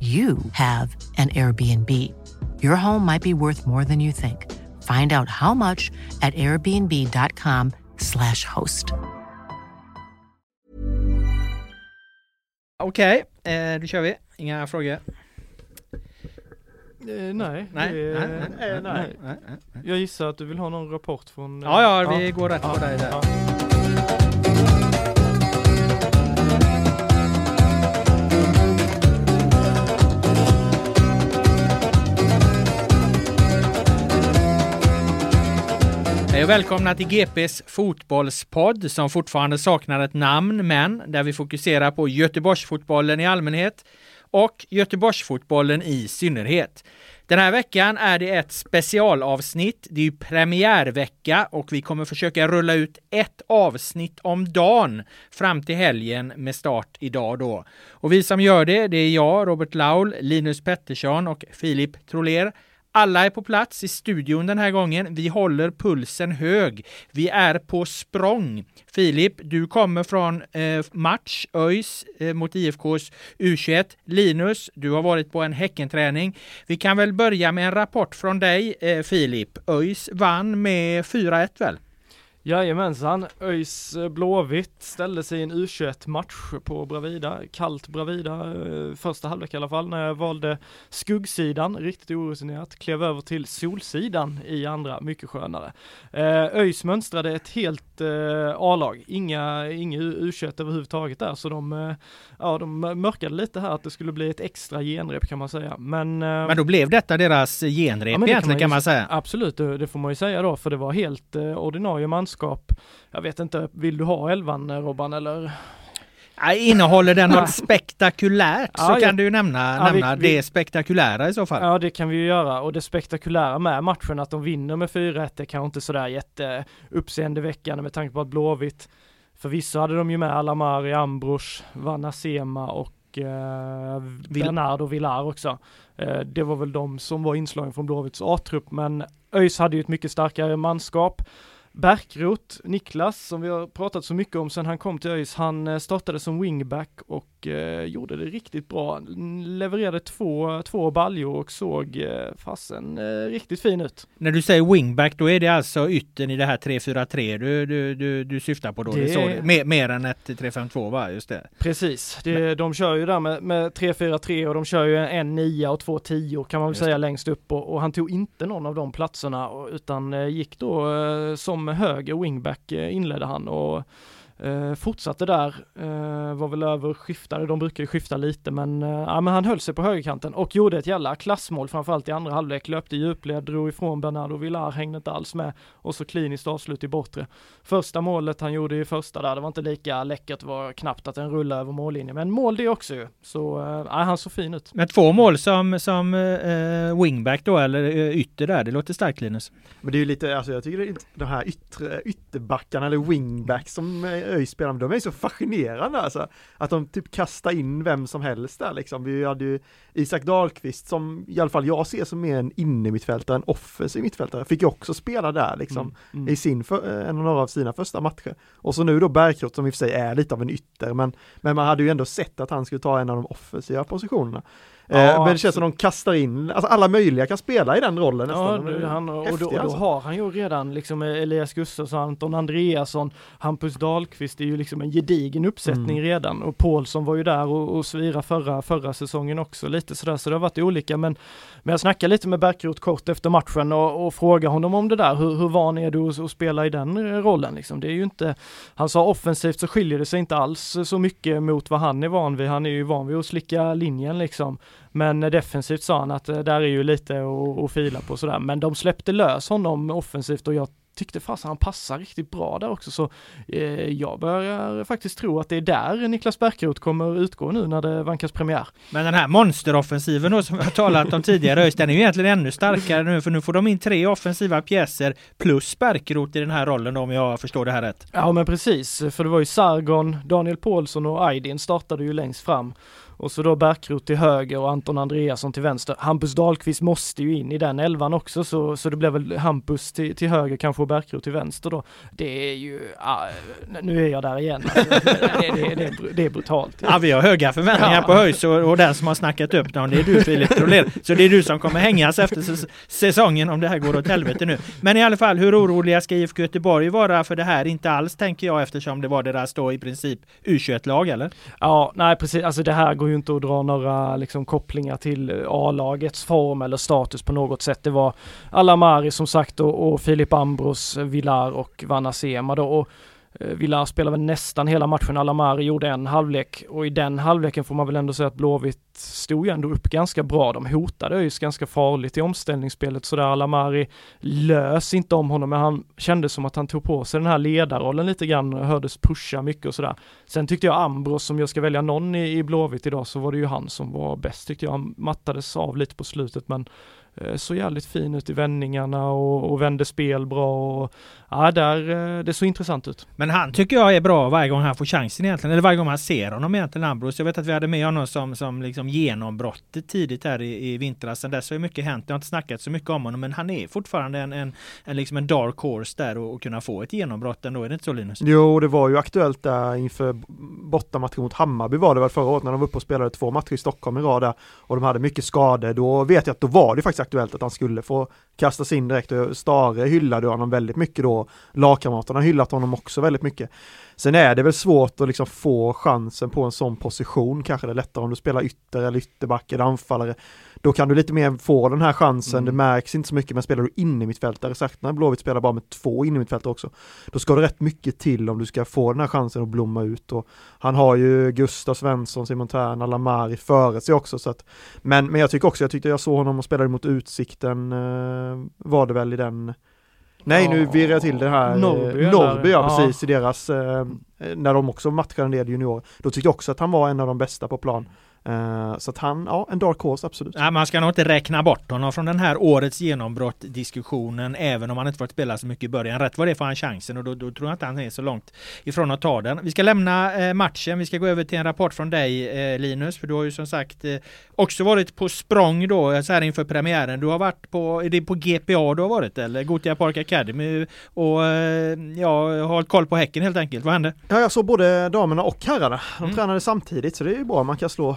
you have an Airbnb. Your home might be worth more than you think. Find out how much at airbnb.com/slash host. Okej, eh, då kör vi. Inga frågor? Eh, nej, Nej, nej, eh, nej, nej. nej, nej, nej. Jag gissar att du vill ha någon rapport från... eh, Ja, ja, vi går rätt på dig där. Ja. Hej och välkomna till GPs fotbollspodd som fortfarande saknar ett namn men där vi fokuserar på Göteborgsfotbollen i allmänhet och Göteborgsfotbollen i synnerhet. Den här veckan är det ett specialavsnitt. Det är ju premiärvecka och vi kommer försöka rulla ut ett avsnitt om dagen fram till helgen med start idag då. Och vi som gör det, det är jag, Robert Laul, Linus Pettersson och Filip Troler. Alla är på plats i studion den här gången. Vi håller pulsen hög. Vi är på språng. Filip, du kommer från eh, match ÖIS eh, mot IFKs U21. Linus, du har varit på en Häckenträning. Vi kan väl börja med en rapport från dig, eh, Filip. ÖIS vann med 4-1 väl? Jajamensan, ÖIS eh, Blåvitt ställde sig i en U21-match på Bravida, kallt Bravida, eh, första halvlek i alla fall, när jag valde skuggsidan, riktigt orutinerat, klev över till solsidan i andra, mycket skönare. Eh, ÖIS mönstrade ett helt A-lag, inga, inga U21 överhuvudtaget där, så de, ja, de mörkade lite här att det skulle bli ett extra genrep kan man säga. Men, Men då blev detta deras genrep Ja, egentligen kan ju- man säga. Absolut, det, det får man ju säga då, för det var helt ordinarie manskap. Jag vet inte, vill du ha elvan eh, Robban eller? Innehåller den något spektakulärt så Ja, kan du ju nämna, Ja, vi- nämna vi- det spektakulära i så fall. Ja det kan vi ju göra och det spektakulära med matchen att de vinner med 4-1 är kanske inte sådär jätte uppseendeväckande med tanke på att Blåvitt Förvisso hade de ju med Alamari, Ambros, Vanasema och eh, Bernardo Villar också. Eh, det var väl de som var inslagen från Blåvitts A-trupp men ÖIS hade ju ett mycket starkare manskap. Bärkroth, Niklas, som vi har pratat så mycket om sedan han kom till ÖIS, han eh, startade som wingback och eh, gjorde det riktigt bra. Levererade två, två baljor och såg eh, fasen eh, riktigt fin ut. När du säger wingback då är det alltså yttern i det här 3-4-3 du, du, du, du syftar på då? Det Det- det- mer, mer än ett 3-5-2 va? Just det. Precis, det, de kör ju där med, med 3-4-3 och de kör ju en 9 och två 10 kan man väl Just säga längst upp och, och han tog inte någon av de platserna utan eh, gick då eh, som höger wingback eh, inledde han och eh, fortsatte där, eh, var väl över skiftade, de brukar ju skifta lite men, eh, ja, men han höll sig på högerkanten och gjorde ett jävla klassmål framförallt i andra halvlek, löpte i djupled, drog ifrån Bernardo Villar, hängde inte alls med och så kliniskt avslut i bortre. Första målet han gjorde i första där, det var inte lika läckert, det var knappt att den rullade över mållinjen, men mål det också ju. Så, äh, han såg fin ut. Men två mål som, som eh, wingback då, eller eh, ytter där, det låter starkt Linus. Men det är ju lite, alltså jag tycker det är inte- de här yttre, ytterbackarna eller wingbacks som eh, ÖIS de är så fascinerande alltså. Att de typ kastar in vem som helst där liksom. Vi hade ju Isak Dahlqvist som i alla fall jag ser som mer en innermittfältare, en offensiv mittfältare, fick ju också spela där liksom mm, mm. i sin, för, en av några av sina första matcher. Och så nu då Bergkrot som i och för sig är lite av en ytter, men, men man hade ju ändå sett att han skulle ta en av de offensiva positionerna. Eh, men det känns som de kastar in, alltså alla möjliga kan spela i den rollen nästan. Ja, han, och, då, och då alltså. har han ju redan liksom Elias Gustafsson, Anton Andreasson, Hampus Dahlqvist, det är ju liksom en gedigen uppsättning mm. redan och Paulsson var ju där och, och svira förra, förra säsongen också lite sådär, så det har varit olika men, men jag snackade lite med Bärkroth kort efter matchen och, och frågade honom om det där, hur, hur van är du att, att spela i den rollen liksom? Det är ju inte, han sa offensivt så skiljer det sig inte alls så mycket mot vad han är van vid, han är ju van vid att slicka linjen liksom. Men defensivt sa han att eh, där är ju lite att fila på sådär. Men de släppte lös honom offensivt och jag tyckte fasen han passar riktigt bra där också så eh, jag börjar faktiskt tro att det är där Niklas Bärkroth kommer utgå nu när det vankas premiär. Men den här monsteroffensiven då som vi har talat om tidigare, den är ju egentligen ännu starkare nu för nu får de in tre offensiva pjäser plus Bärkroth i den här rollen då, om jag förstår det här rätt. Ja men precis, för det var ju Sargon, Daniel Paulsson och Aydin startade ju längst fram och så då Bärkroth till höger och Anton Andreasson till vänster. Hampus Dahlqvist måste ju in i den elvan också så, så det blev väl Hampus till, till höger kanske och Bärkroth till vänster då. Det är ju, ah, nu är jag där igen. Alltså, det, det, det, det, är brutalt. Ja vi har höga förväntningar ja. på ÖIS och, och den som har snackat upp dem det är du Filip Trolén. Så det är du som kommer hängas efter säsongen om det här går åt helvete nu. Men i alla fall hur oroliga ska IFK Göteborg vara för det här? Inte alls tänker jag eftersom det var deras då i princip U21-lag eller? Ja, nej precis, alltså det här går ju inte att dra några liksom, kopplingar till eh, A-lagets form eller status på något sätt. Det var Alamari som sagt och, och Filip Ambros, eh, Villar och Vanna Sema då. Och Eh, Villa Villar spelade väl nästan hela matchen, Alamari gjorde en halvlek och i den halvleken får man väl ändå säga att Blåvitt stod ju ändå upp ganska bra. De hotade ÖIS ganska farligt i omställningsspelet så där Alamari lös inte om honom men han kände som att han tog på sig den här ledarrollen lite grann och hördes pusha mycket och sådär. Sen tyckte jag Ambros, som jag ska välja någon i, i Blåvitt idag, så var det ju han som var bäst tyckte jag. Han mattades av lite på slutet men Eh, så jävligt fin ut i vändningarna och, och vände spel bra och ja, där, eh, det såg intressant ut. Men han tycker jag är bra varje gång han får chansen egentligen, eller varje gång man ser honom egentligen, Ambros. Jag vet att vi hade med honom som, som liksom genombrottet tidigt här i, i vintras. Sen dess har ju mycket hänt. Jag har inte snackat så mycket om honom, men han är fortfarande en, en, en, liksom en dark horse där och, och kunna få ett genombrott ändå. Är det inte så Linus? Jo, det var ju aktuellt där inför bortamatchen mot Hammarby var det väl förra året när de var uppe och spelade två matcher i Stockholm i rad där och de hade mycket skador. Då vet jag att då var det faktiskt aktuellt att han skulle få kastas in direkt och Stare hyllade honom väldigt mycket då. Lagkamraterna har hyllat honom också väldigt mycket. Sen är det väl svårt att liksom få chansen på en sån position, kanske det är lättare om du spelar ytter eller ytterback eller anfallare. Då kan du lite mer få den här chansen, mm. det märks inte så mycket, men spelar du inne mittfältare, särskilt när Blåvitt spelar bara med två inne mittfältare också, då ska det rätt mycket till om du ska få den här chansen att blomma ut och han har ju Gustav Svensson, Simon Tern, Lamari före sig också så att, men, men jag tycker också, jag tyckte jag såg honom och spelade mot Utsikten, eh, var det väl i den Nej nu virrar jag till det här Norrby, eh, Norrby ja, precis i deras, eh, när de också matchade en del junior. Då tyckte jag också att han var en av de bästa på plan. Uh, så att han, ja en dark horse absolut. Nej, man ska nog inte räkna bort honom från den här årets genombrott diskussionen även om han inte fått spela så mycket i början. Rätt vad det får han chansen och då, då, tror jag inte han är så långt ifrån att ta den. Vi ska lämna eh, matchen. Vi ska gå över till en rapport från dig eh, Linus för du har ju som sagt eh, också varit på språng då så här inför premiären. Du har varit på, är det på GPA du har varit eller Gotia Park Academy och eh, ja, hållit koll på Häcken helt enkelt. Vad hände? Ja, jag såg både damerna och herrarna. De mm. tränade samtidigt så det är ju bra. Man kan slå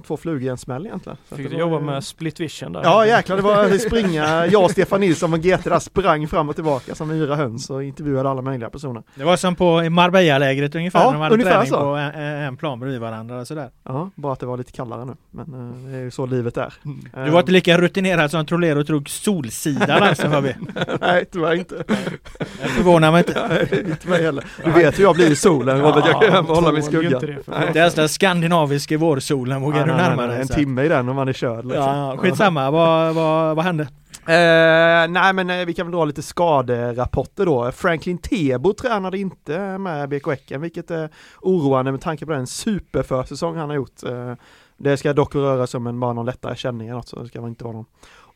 två flugor i en smäll egentligen. Så Fick du jobba ju... med split vision där? Ja jäklar, det var att springa, jag och Stefan Nilsson och GT där sprang fram och tillbaka som yra höns och intervjuade alla möjliga personer. Det var som på Marbella-lägret ungefär, ja, när de hade ungefär träning så. på en, en plan bredvid varandra och sådär. Ja, bara att det var lite kallare nu, men uh, det är ju så livet är. Mm. Du var inte lika rutinerad som Trolero drog Solsidan alltså hör vi. Nej, tyvärr inte. Jag förvånar mig inte. Nej, inte mig heller. Du vet hur jag blir i solen, Robert, jag kan hålla mig i skuggan. Det är den skandinaviska vårsolen, vågar du närma dig? En timme i den om man är körd. Liksom. Ja, skitsamma, vad, vad, vad hände? Eh, nej men eh, vi kan väl dra lite skaderapporter då. Franklin Tebo tränade inte med BK Häcken vilket är oroande med tanke på den superförsäsong han har gjort. Eh, det ska dock röra sig om en, bara någon lättare känning eller något så det ska inte vara någon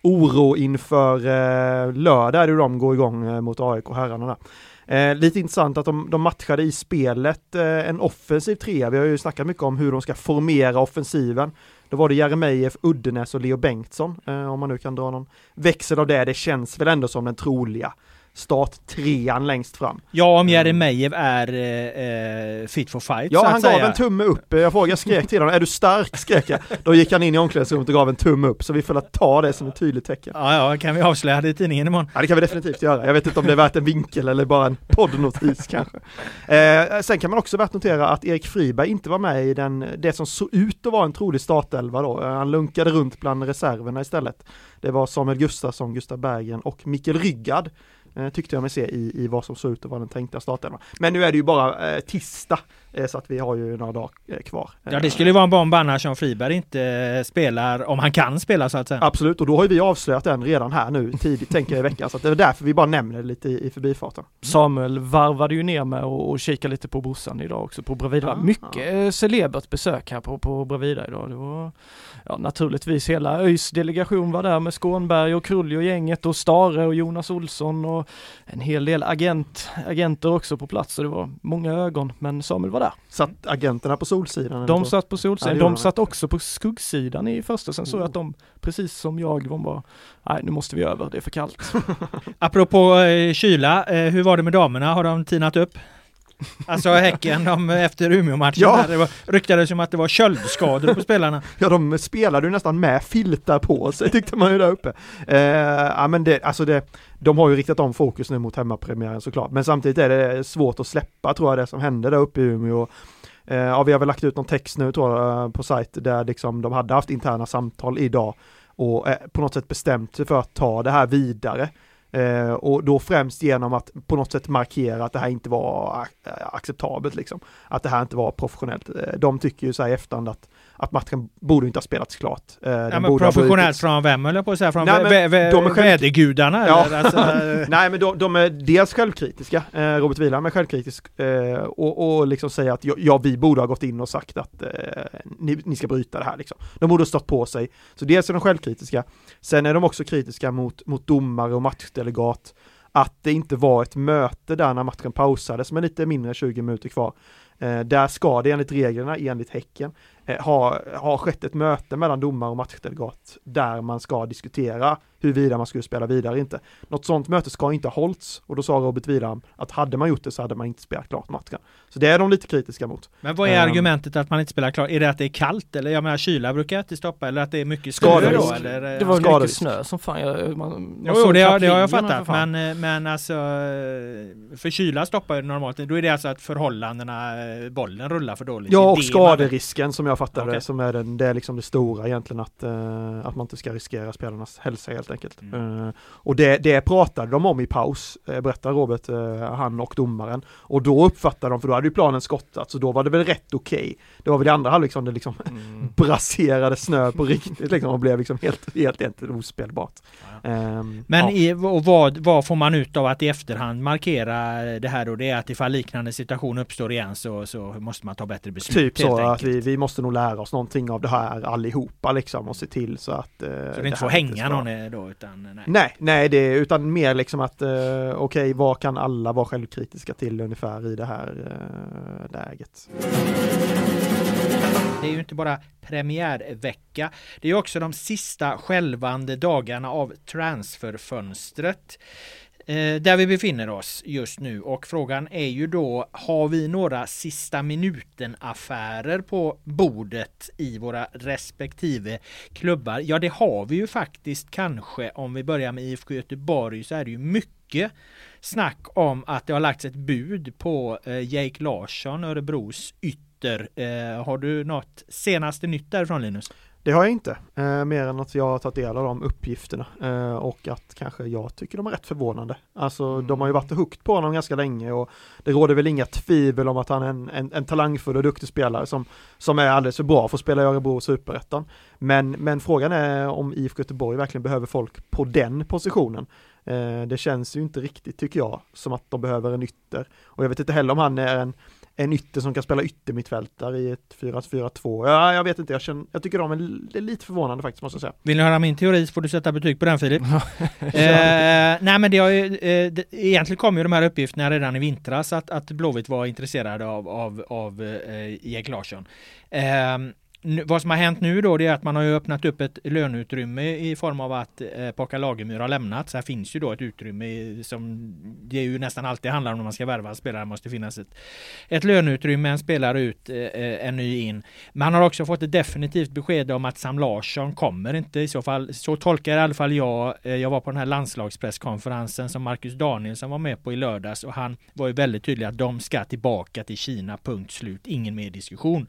oro inför eh, lördag det de går igång eh, mot AIK herrarna där. Eh, lite intressant att de, de matchade i spelet eh, en offensiv trea. Vi har ju snackat mycket om hur de ska formera offensiven. Då var det Jeremejeff, Uddenäs och Leo Bengtsson, eh, om man nu kan dra någon växel av det. Det känns väl ändå som den troliga starttrean längst fram. Ja, om Mm. Jeremejeff är eh, eh, fit for fight Ja, så han gav säga. en tumme upp. Jag frågade, jag skrek till honom, är du stark? skrek jag. Då gick han in i omklädningsrummet och gav en tumme upp, så vi får ta det som ett tydligt tecken. Ja, ja, kan vi avslöja det i tidningen imorgon? Ja det kan vi definitivt göra. Jag vet inte om det är värt en vinkel eller bara en poddnotis kanske. Eh, sen kan man också värt notera att Erik Friberg inte var med i den, det som såg ut att vara en trolig startelva då. Eh, Han lunkade runt bland reserverna istället. Det var Samuel Gustafsson, Gustav Berggren och Mikkel Ryggard eh, Eh, tyckte jag mig se i, i vad som såg ut att vara den tänkta startelvan. Men nu är det ju bara eh, tisdag så att vi har ju några dagar eh, kvar. Ja, det skulle ju vara en bomb annars om Friberg inte eh, spelar, om han kan spela så att säga. Absolut, och då har ju vi avslöjat den redan här nu tidigt, tänker jag i veckan. Så att det är därför vi bara nämner det lite i, i förbifarten. Samuel varvade ju ner med och, och kika lite på brorsan idag också på Bravida. Ah. Mycket eh, celebert besök här på, på Bravida idag. Det var ja, naturligtvis hela ÖIS delegation var där med Skånberg och Krulj och gänget och Stare och Jonas Olsson och en hel del agent, agenter också på plats. Så det var många ögon, men Samuel var där. Satt agenterna på Solsidan? De satt på Ja, solsidan, gjorde de satt också på skuggsidan i första, sen såg jag att de, precis som jag, de bara, nej nu måste vi över, det är för kallt. Apropå eh, kyla, eh, hur var det med damerna? Har de tinat upp? Alltså Häcken de, efter Umeå-matchen, Ja. det var, ryktades som att det var köldskador på spelarna. Ja, de spelade ju nästan med filtar på sig tyckte man ju där uppe. Eh, ja, men det, alltså det, de har ju riktat om fokus nu mot hemmapremiären såklart, men samtidigt är det svårt att släppa tror jag det som hände där uppe i Umeå. Eh, ja, vi har väl lagt ut någon text nu tror jag på sajt där liksom de hade haft interna samtal idag och eh, på något sätt bestämt sig för att ta det här vidare. Eh, och då främst genom att på något sätt markera att det här inte var ac- acceptabelt liksom. Att det här inte var professionellt. Eh, de tycker ju så här i efterhand att, att matchen borde inte ha spelats klart. Eh, den Ja, men professionellt från vem höll jag på att säga? Från Nej, men vä- vä- de är själv- vädergudarna Ja. Alltså, eh, Nej men de, de är dels självkritiska, eh, Robert Wieland är självkritisk eh, och, och liksom säga att ja, vi borde ha gått in och sagt att eh, ni, ni ska bryta det här liksom. De borde ha stått på sig. Så dels är de självkritiska, sen är de också kritiska mot, mot domare och delegat att det inte var ett möte där när matchen pausades med lite mindre än 20 minuter kvar. Eh, där ska det enligt reglerna, enligt Häcken, eh, ha, ha skett ett möte mellan domare och matchdelegat där man ska diskutera huruvida man skulle spela vidare inte. Något sånt möte ska inte ha hållits och då sa Robert Wieland att hade man gjort det så hade man inte spelat klart matchen. Så det är de lite kritiska mot. men vad är Ehm. argumentet att man inte spelar klart? Är det att det är kallt eller? Jag menar kyla brukar inte stoppa eller att det är mycket snö Skaderisk. då? Eller? Det var mycket skaderisk. snö som fan, jag, man, man Jo, jo det, har, det har jag fattat, men, eh, men alltså eh, för kyla stoppar ju normalt, då är det alltså att förhållandena, eh, bollen rullar för dåligt. Ja och skaderisken som jag fattar Okej. det, som är den, det är liksom det stora egentligen att, eh, att man inte ska riskera spelarnas hälsa helt enkelt. Mm. Eh, och det, det pratade de om i paus, eh, berättar Robert, eh, han och domaren. Och då uppfattade de, för då hade ju planen skottat, så då var det väl rätt okej. Det var väl i andra halvlek som det liksom Mm. braserade snö på riktigt liksom och blev liksom helt, helt egentligen ospelbart. Ehm, Men ja. i, och vad, vad får man ut av att i efterhand markera det här då? Det är att ifall liknande situation uppstår igen så, så måste man ta bättre beslut. Typ så helt att vi, vi måste nog lära oss någonting av det här allihopa liksom och se till så att eh, Så det inte får hänga ska- någon då utan nej. Nej, nej det utan mer liksom att eh, okej, vad kan alla vara självkritiska till ungefär i det här eh, läget? Det är ju inte bara premiärvecka. Det är också de sista skälvande dagarna av transferfönstret. Eh, där vi befinner oss just nu och frågan är ju då har vi några sista minuten affärer på bordet i våra respektive klubbar? Ja det har vi ju faktiskt kanske om vi börjar med IFK Göteborg så är det ju mycket snack om att det har lagts ett bud på eh, Jake Larsson, Örebros ytter. Eh, har du något senaste nytt därifrån Linus? Det har jag inte, eh, mer än att jag har tagit del av de uppgifterna eh, och att kanske jag tycker de är rätt förvånande. Alltså de har ju varit hooked på honom ganska länge och det råder väl inga tvivel om att han är en, en, en talangfull och duktig spelare som, som är alldeles för bra för att spela i Örebro och Superettan. Men, men frågan är om IFK Göteborg verkligen behöver folk på den positionen. Eh, det känns ju inte riktigt, tycker jag, som att de behöver en ytter. Och jag vet inte heller om han är en en ytter som kan spela yttermittfältare i ett 4-4-2. Ja, jag vet inte, jag, känner, jag tycker de är, det är lite förvånande faktiskt måste jag säga. Vill ni höra min teori så får du sätta betyg på den Filip. eh, nej men det har ju, eh, det, egentligen kom ju de här uppgifterna redan i vintras att, att Blåvitt var intresserade av, av, av eh, Erik Larsson. Eh, vad som har hänt nu då det är att man har ju öppnat upp ett löneutrymme i form av att eh, Paka Lagemyr har lämnat. Så här finns ju då ett utrymme som det är ju nästan alltid handlar om när man ska värva spelare. måste finnas ett, ett löneutrymme, en spelare ut, eh, eh, en ny in. Man har också fått ett definitivt besked om att Sam Larsson kommer inte i så fall. Så tolkar i alla fall jag. Eh, jag var på den här landslagspresskonferensen som Marcus Danielsson var med på i lördags och han var ju väldigt tydlig att de ska tillbaka till Kina, punkt slut. Ingen mer diskussion.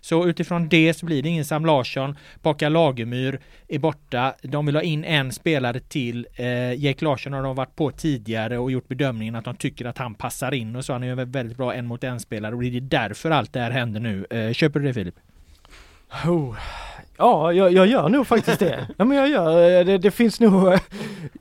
Så utifrån det så blir det ingen Sam Larsson. Baka Lagemyr är borta. De vill ha in en spelare till. Eh, Jake Larsson har de varit på tidigare och gjort bedömningen att de tycker att han passar in och så. Han är en väldigt bra en mot en spelare och det är därför allt det här händer nu. Eh, köper du det Filip? Oh. Ja, jag, jag, gör nog faktiskt det. Ja men jag gör, eh, det, det, finns nog, eh,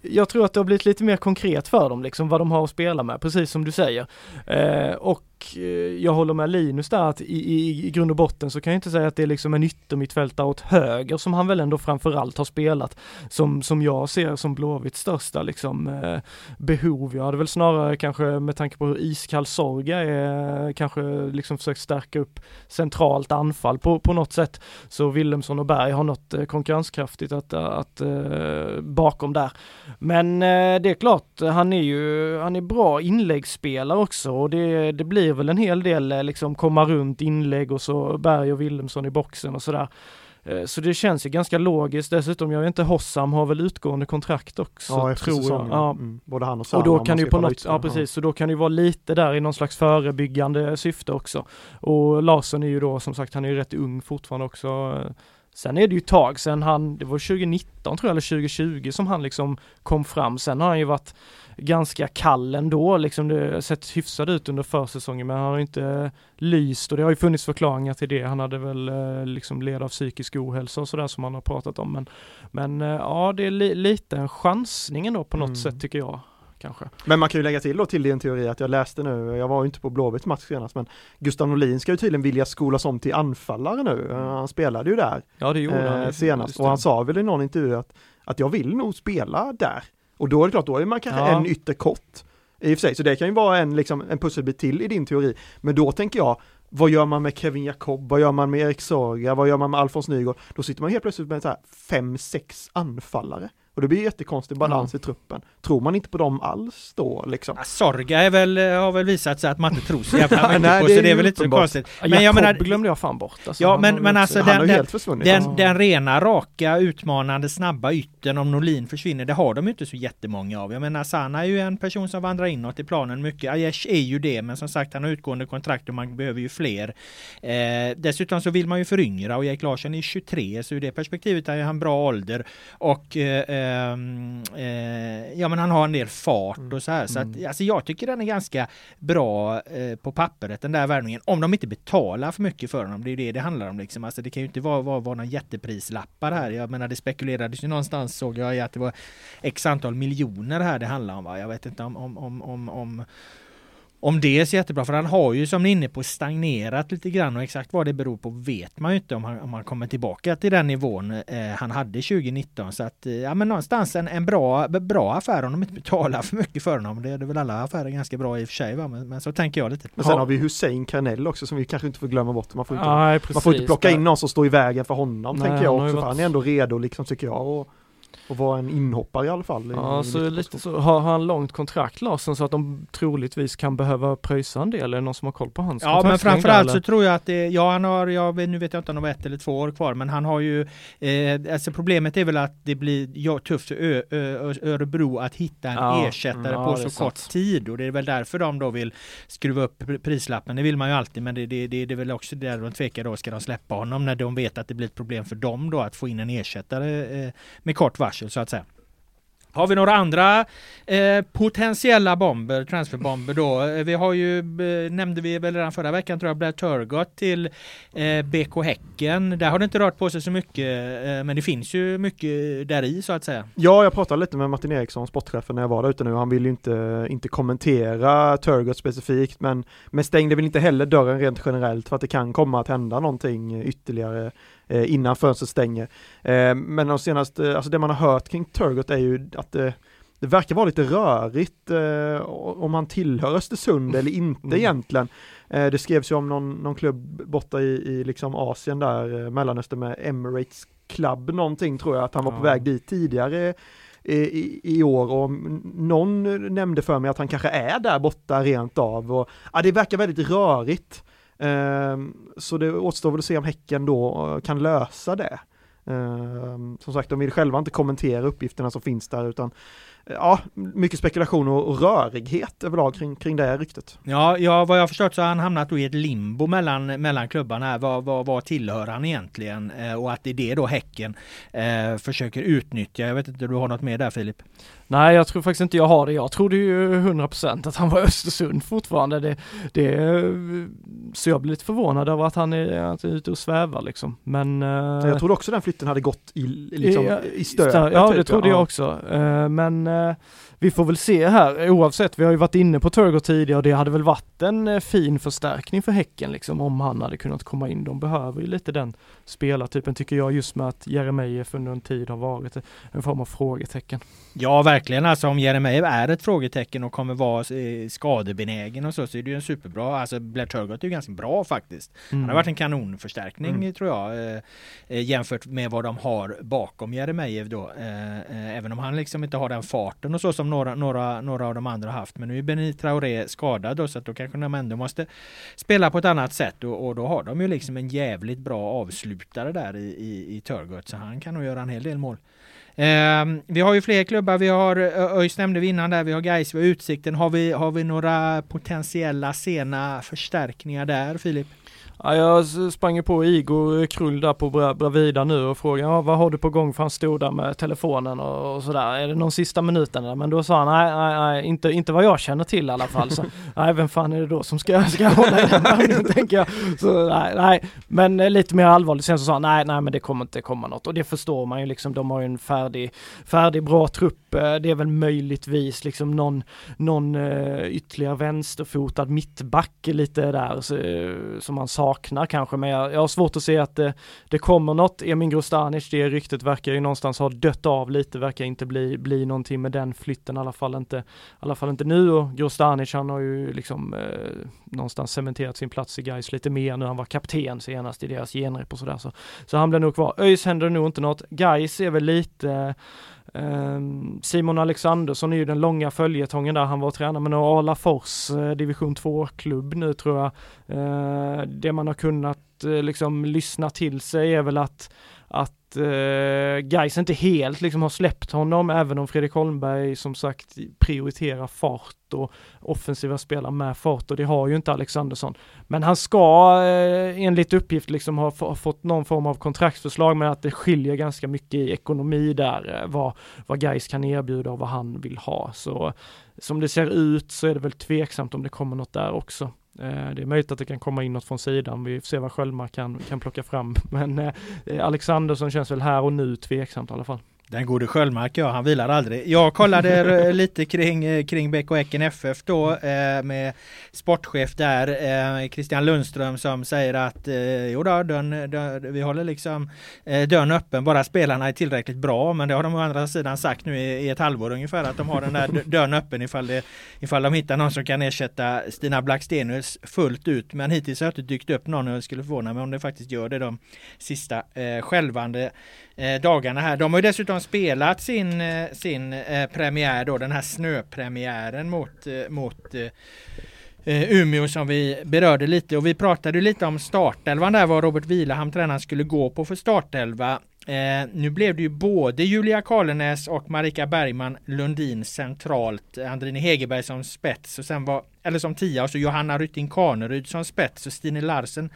jag tror att det har blivit lite mer konkret för dem liksom vad de har att spela med, precis som du säger. Eh, och och eh, jag håller med Linus där att i, i, i grund och botten så kan jag inte säga att det är liksom en yttermittfältare åt höger som han väl ändå framförallt har spelat som, som jag ser som Blåvitts största liksom eh, behov. Jag hade väl snarare kanske med tanke på hur iskall Sorga är kanske liksom försökt stärka upp centralt anfall på, på något sätt. Så Willemsson och Berg har något eh, konkurrenskraftigt att, att, eh, bakom där. Men eh, det är klart, han är ju, han är bra inläggsspelare också och det, det blir blir väl en hel del eh, liksom komma runt inlägg och så Berg och Wilhelmsson i boxen och sådär. Eh, så det känns ju ganska logiskt. Dessutom, jag vet inte, Hossam har väl utgående kontrakt också, ja, tror jag. Ja. Mm. Både han och Sanna. Och då kan det ju på något, ja precis, så då kan det ju vara lite där i någon slags förebyggande syfte också. Och Larsson är ju då, som sagt, han är ju rätt ung fortfarande också. Sen är det ju ett tag sen han, det var 2019 tror jag, eller 2020 som han liksom kom fram. Sen har han ju varit ganska kall ändå, liksom det har sett hyfsad ut under försäsongen men han har inte lyst och det har ju funnits förklaringar till det. Han hade väl eh, liksom led av psykisk ohälsa och sådär som han har pratat om. Men, men eh, ja, det är li lite en chansning ändå på något mm. sätt tycker jag. Kanske. Men man kan ju lägga till då till din teori att jag läste nu, jag var ju inte på Blåvitts match senast, men Gustav Norlin ska ju tydligen vilja skolas om till anfallare nu. Mm. Han spelade ju där ja, det gjorde eh, han senast och han sa väl i någon intervju att, att jag vill nog spela där. Och då är det klart, då är man kanske ja. en ytterkott. I och för sig, så det kan ju vara en, liksom, en pusselbit till i din teori. Men då tänker jag, vad gör man med Kevin Jacob? Vad gör man med Erik Sorga? Vad gör man med Alfons Nygård? Då sitter man helt plötsligt med så här fem, sex anfallare. Och det blir jättekonstig balans mm. i truppen. Tror man inte på dem alls då liksom? Ja, Sorga är väl, har väl visat sig att man inte tror så jävla mycket Nej, på, så det är väl inte så konstigt. Men jag menar, glömde jag fan bort. Alltså, ja men, men alltså den, den, den, den, rena, raka, utmanande, snabba ytten om Norlin försvinner, det har de ju inte så jättemånga av. Jag menar Sanna är ju en person som vandrar inåt i planen mycket. Aiesh är ju det, men som sagt han har utgående kontrakt och man behöver ju fler. Eh, dessutom så vill man ju föryngra och Erik Larsson är 23, så ur det perspektivet är han bra ålder. Och eh, ja men han har en del fart mm. och så här. Så att, mm. alltså jag tycker den är ganska bra eh, på pappret den där värvningen. Om de inte betalar för mycket för honom. Det är det det handlar om liksom. Alltså det kan ju inte vara, vara, vara någon jätteprislappar här. Jag menar det spekulerades ju någonstans såg jag att det var x antal miljoner här det handlar om. Va? Jag vet inte om, om, om, om, om om det är så jättebra, för han har ju som ni är inne på stagnerat lite grann och exakt vad det beror på vet man ju inte om han, om han kommer tillbaka till den nivån eh, han hade 2019. Så att, eh, ja men någonstans en, en bra, bra affär om de inte betalar för mycket för honom. Det är väl alla affärer ganska bra i och för sig va? Men, men så tänker jag lite. Men sen har vi Hussein Karnell också som vi kanske inte får glömma bort. Man får inte, Aj, man får inte plocka in någon som står i vägen för honom Nej, tänker jag också. Varit... Han är ändå redo liksom tycker jag. Och och vara en inhoppare i alla fall. Ja, så lite så har han långt kontrakt Larsson så att de troligtvis kan behöva pröjsa en del. Är det någon som har koll på hans Ja, men framförallt så tror jag att det, ja han har, jag, nu vet jag inte om de har ett eller två år kvar, men han har ju, eh, alltså problemet är väl att det blir ja, tufft för Ö, Ö, Örebro att hitta en ja, ersättare ja, på så kort sant. tid och det är väl därför de då vill skruva upp prislappen. Det vill man ju alltid, men det, det, det, det är väl också där de tvekar då, ska de släppa honom när de vet att det blir ett problem för dem då att få in en ersättare eh, med kort varsel så att säga. Har vi några andra eh, potentiella bomber, transferbomber då? Eh, vi har ju, eh, nämnde vi väl redan förra veckan tror jag, Blair Turgott till eh, BK Häcken. Där har det inte rört på sig så mycket, eh, men det finns ju mycket där i så att säga. Ja, jag pratade lite med Martin Eriksson, sportchefen, när jag var där ute nu. Han vill ju inte, inte kommentera Turgott specifikt, men, men stängde väl inte heller dörren rent generellt för att det kan komma att hända någonting ytterligare eh, innan fönstret stänger. Eh, men de senaste, alltså det man har hört kring Turgott är ju att det, det verkar vara lite rörigt eh, om han tillhör Östersund eller inte mm. egentligen. Eh, det skrevs ju om någon, någon klubb borta i, i liksom Asien där, eh, Mellanöstern med Emirates Club någonting tror jag, att han var på väg dit tidigare i, i, år och någon nämnde för mig att han kanske är där borta rent av. Och, ja, det verkar väldigt rörigt. Ehm, så det återstår väl att se om Häcken då eh, kan lösa det. Ehm, som sagt, de vill själva inte kommentera uppgifterna som finns där utan eh, ja, mycket spekulation och, och rörighet överlag kring, kring det här ryktet. Ja, ja, vad jag har förstått så har han hamnat i ett limbo mellan, mellan klubbarna här. Vad, vad, vad tillhör han egentligen? Eh, och att det är det då Häcken eh, försöker utnyttja. Jag vet inte, du har något mer där Filip? Nej, jag tror faktiskt inte jag har det. Jag trodde ju 100% att han var Östersund fortfarande. Det, det, så jag blir lite förvånad över att han är, att är ute och svävar liksom. Men... Jag trodde också den flytten hade gått i, liksom, i, i stöd. Ja, det typ, trodde jag också. Eh, men eh, vi får väl se här oavsett. Vi har ju varit inne på Turgott tidigare och det hade väl varit en eh, fin förstärkning för Häcken liksom om han hade kunnat komma in. De behöver ju lite den spelartypen tycker jag just med att Jeremejeff under en tid har varit en form av frågetecken. Ja verkligen alltså om Jeremejeff är ett frågetecken och kommer vara skadebenägen och så så är det ju en superbra, alltså Blair Turgott är ju ganska bra faktiskt. Mm. Han har varit en kanonförstärkning mm. tror jag eh, jämfört med vad de har bakom Jeremejeff då. Eh, även om han liksom inte har den farten och så som några, några, några av de andra haft. Men nu är Benit Traoré skadad då, så att då kanske de ändå måste spela på ett annat sätt och, och då har de ju liksom en jävligt bra avslutare där i, i, i Turgott så han kan nog göra en hel del mål. Eh, vi har ju fler klubbar. Vi har ÖIS nämnde vi innan där. Vi har Gais, vi har Utsikten. Har vi, har vi några potentiella sena förstärkningar där, Filip? Ja, jag sprang ju på Igor Krull där på Bravida nu och frågade ja, vad har du på gång för han stod där med telefonen och, och sådär. Är det någon sista minuten där? Men då sa han nej, nej, nej, inte, inte vad jag känner till i alla fall. Så, nej, vem fan är det då som ska, ska hålla i den vagnen tänker jag. Så nej, nej, men eh, lite mer allvarligt. Sen så sa han nej, nej, men det kommer inte komma något och det förstår man ju liksom. De har ju en färdig, färdig bra trupp. Eh, det är väl möjligtvis liksom någon, någon eh, ytterligare vänsterfotad mittback lite där så, som man sa saknar kanske, men jag, jag har svårt att se att det, det kommer något. Emin Grostanic, det ryktet verkar ju någonstans ha dött av lite, verkar inte bli, bli någonting med den flytten, i alla fall inte, i alla fall inte nu och Grostanic han har ju liksom eh, någonstans cementerat sin plats i Gais lite mer nu, han var kapten senast i deras genrep och sådär så, så han blir nog kvar. ÖIS händer nog inte något, Gais är väl lite eh, Ehm, Simon Alexandersson är ju den långa följetongen där, han var tränare med Arla Fors eh, division 2-klubb nu tror jag. Eh, det man har kunnat eh, liksom lyssna till sig är väl att att eh, Gais inte helt liksom har släppt honom, även om Fredrik Holmberg som sagt prioriterar fart och offensiva spelare med fart och det har ju inte Alexandersson. Men han ska eh, enligt uppgift liksom ha, ha, fått någon form av kontraktsförslag med att det skiljer ganska mycket i ekonomi där, eh, vad, vad Gais kan erbjuda och vad han vill ha. Så som det ser ut så är det väl tveksamt om det kommer något där också. Eh, det är möjligt att det kan komma in något från sidan. Vi får se vad Sköldmark kan, kan plocka fram. Men eh, eh, Alexandersson känns väl här och nu tveksamt i alla fall. Den gode Sköldmark, ja han vilar aldrig. Jag kollade lite kring, eh, kring BK Häcken FF då eh, med sportchef där, eh, Christian Lundström som säger att eh, jo då, dörren, dörren, vi håller liksom eh, dörren öppen, bara spelarna är tillräckligt bra. Men det har de å andra sidan sagt nu i, i ett halvår ungefär att de har den där dörren öppen ifall, det, ifall de hittar någon som kan ersätta Stina Blackstenius fullt ut. Men hittills har det inte dykt upp någon och jag skulle förvåna mig om det faktiskt gör det de sista eh, skälvande eh, dagarna här. De har ju dessutom spelat sin, eh, sin eh, premiär då, den här snöpremiären mot, eh, mot eh, eh, Umeå som vi berörde lite och vi pratade lite om startelvan där vad Robert Vilahamn, tränaren skulle gå på för startelva. Eh, nu blev det ju både Julia Karlenäs och Marika Bergman Lundin centralt. Andrine Hegerberg som spets och sen var, eller som tia och så Johanna Rytting Kaneryd som spets och Stine Larsen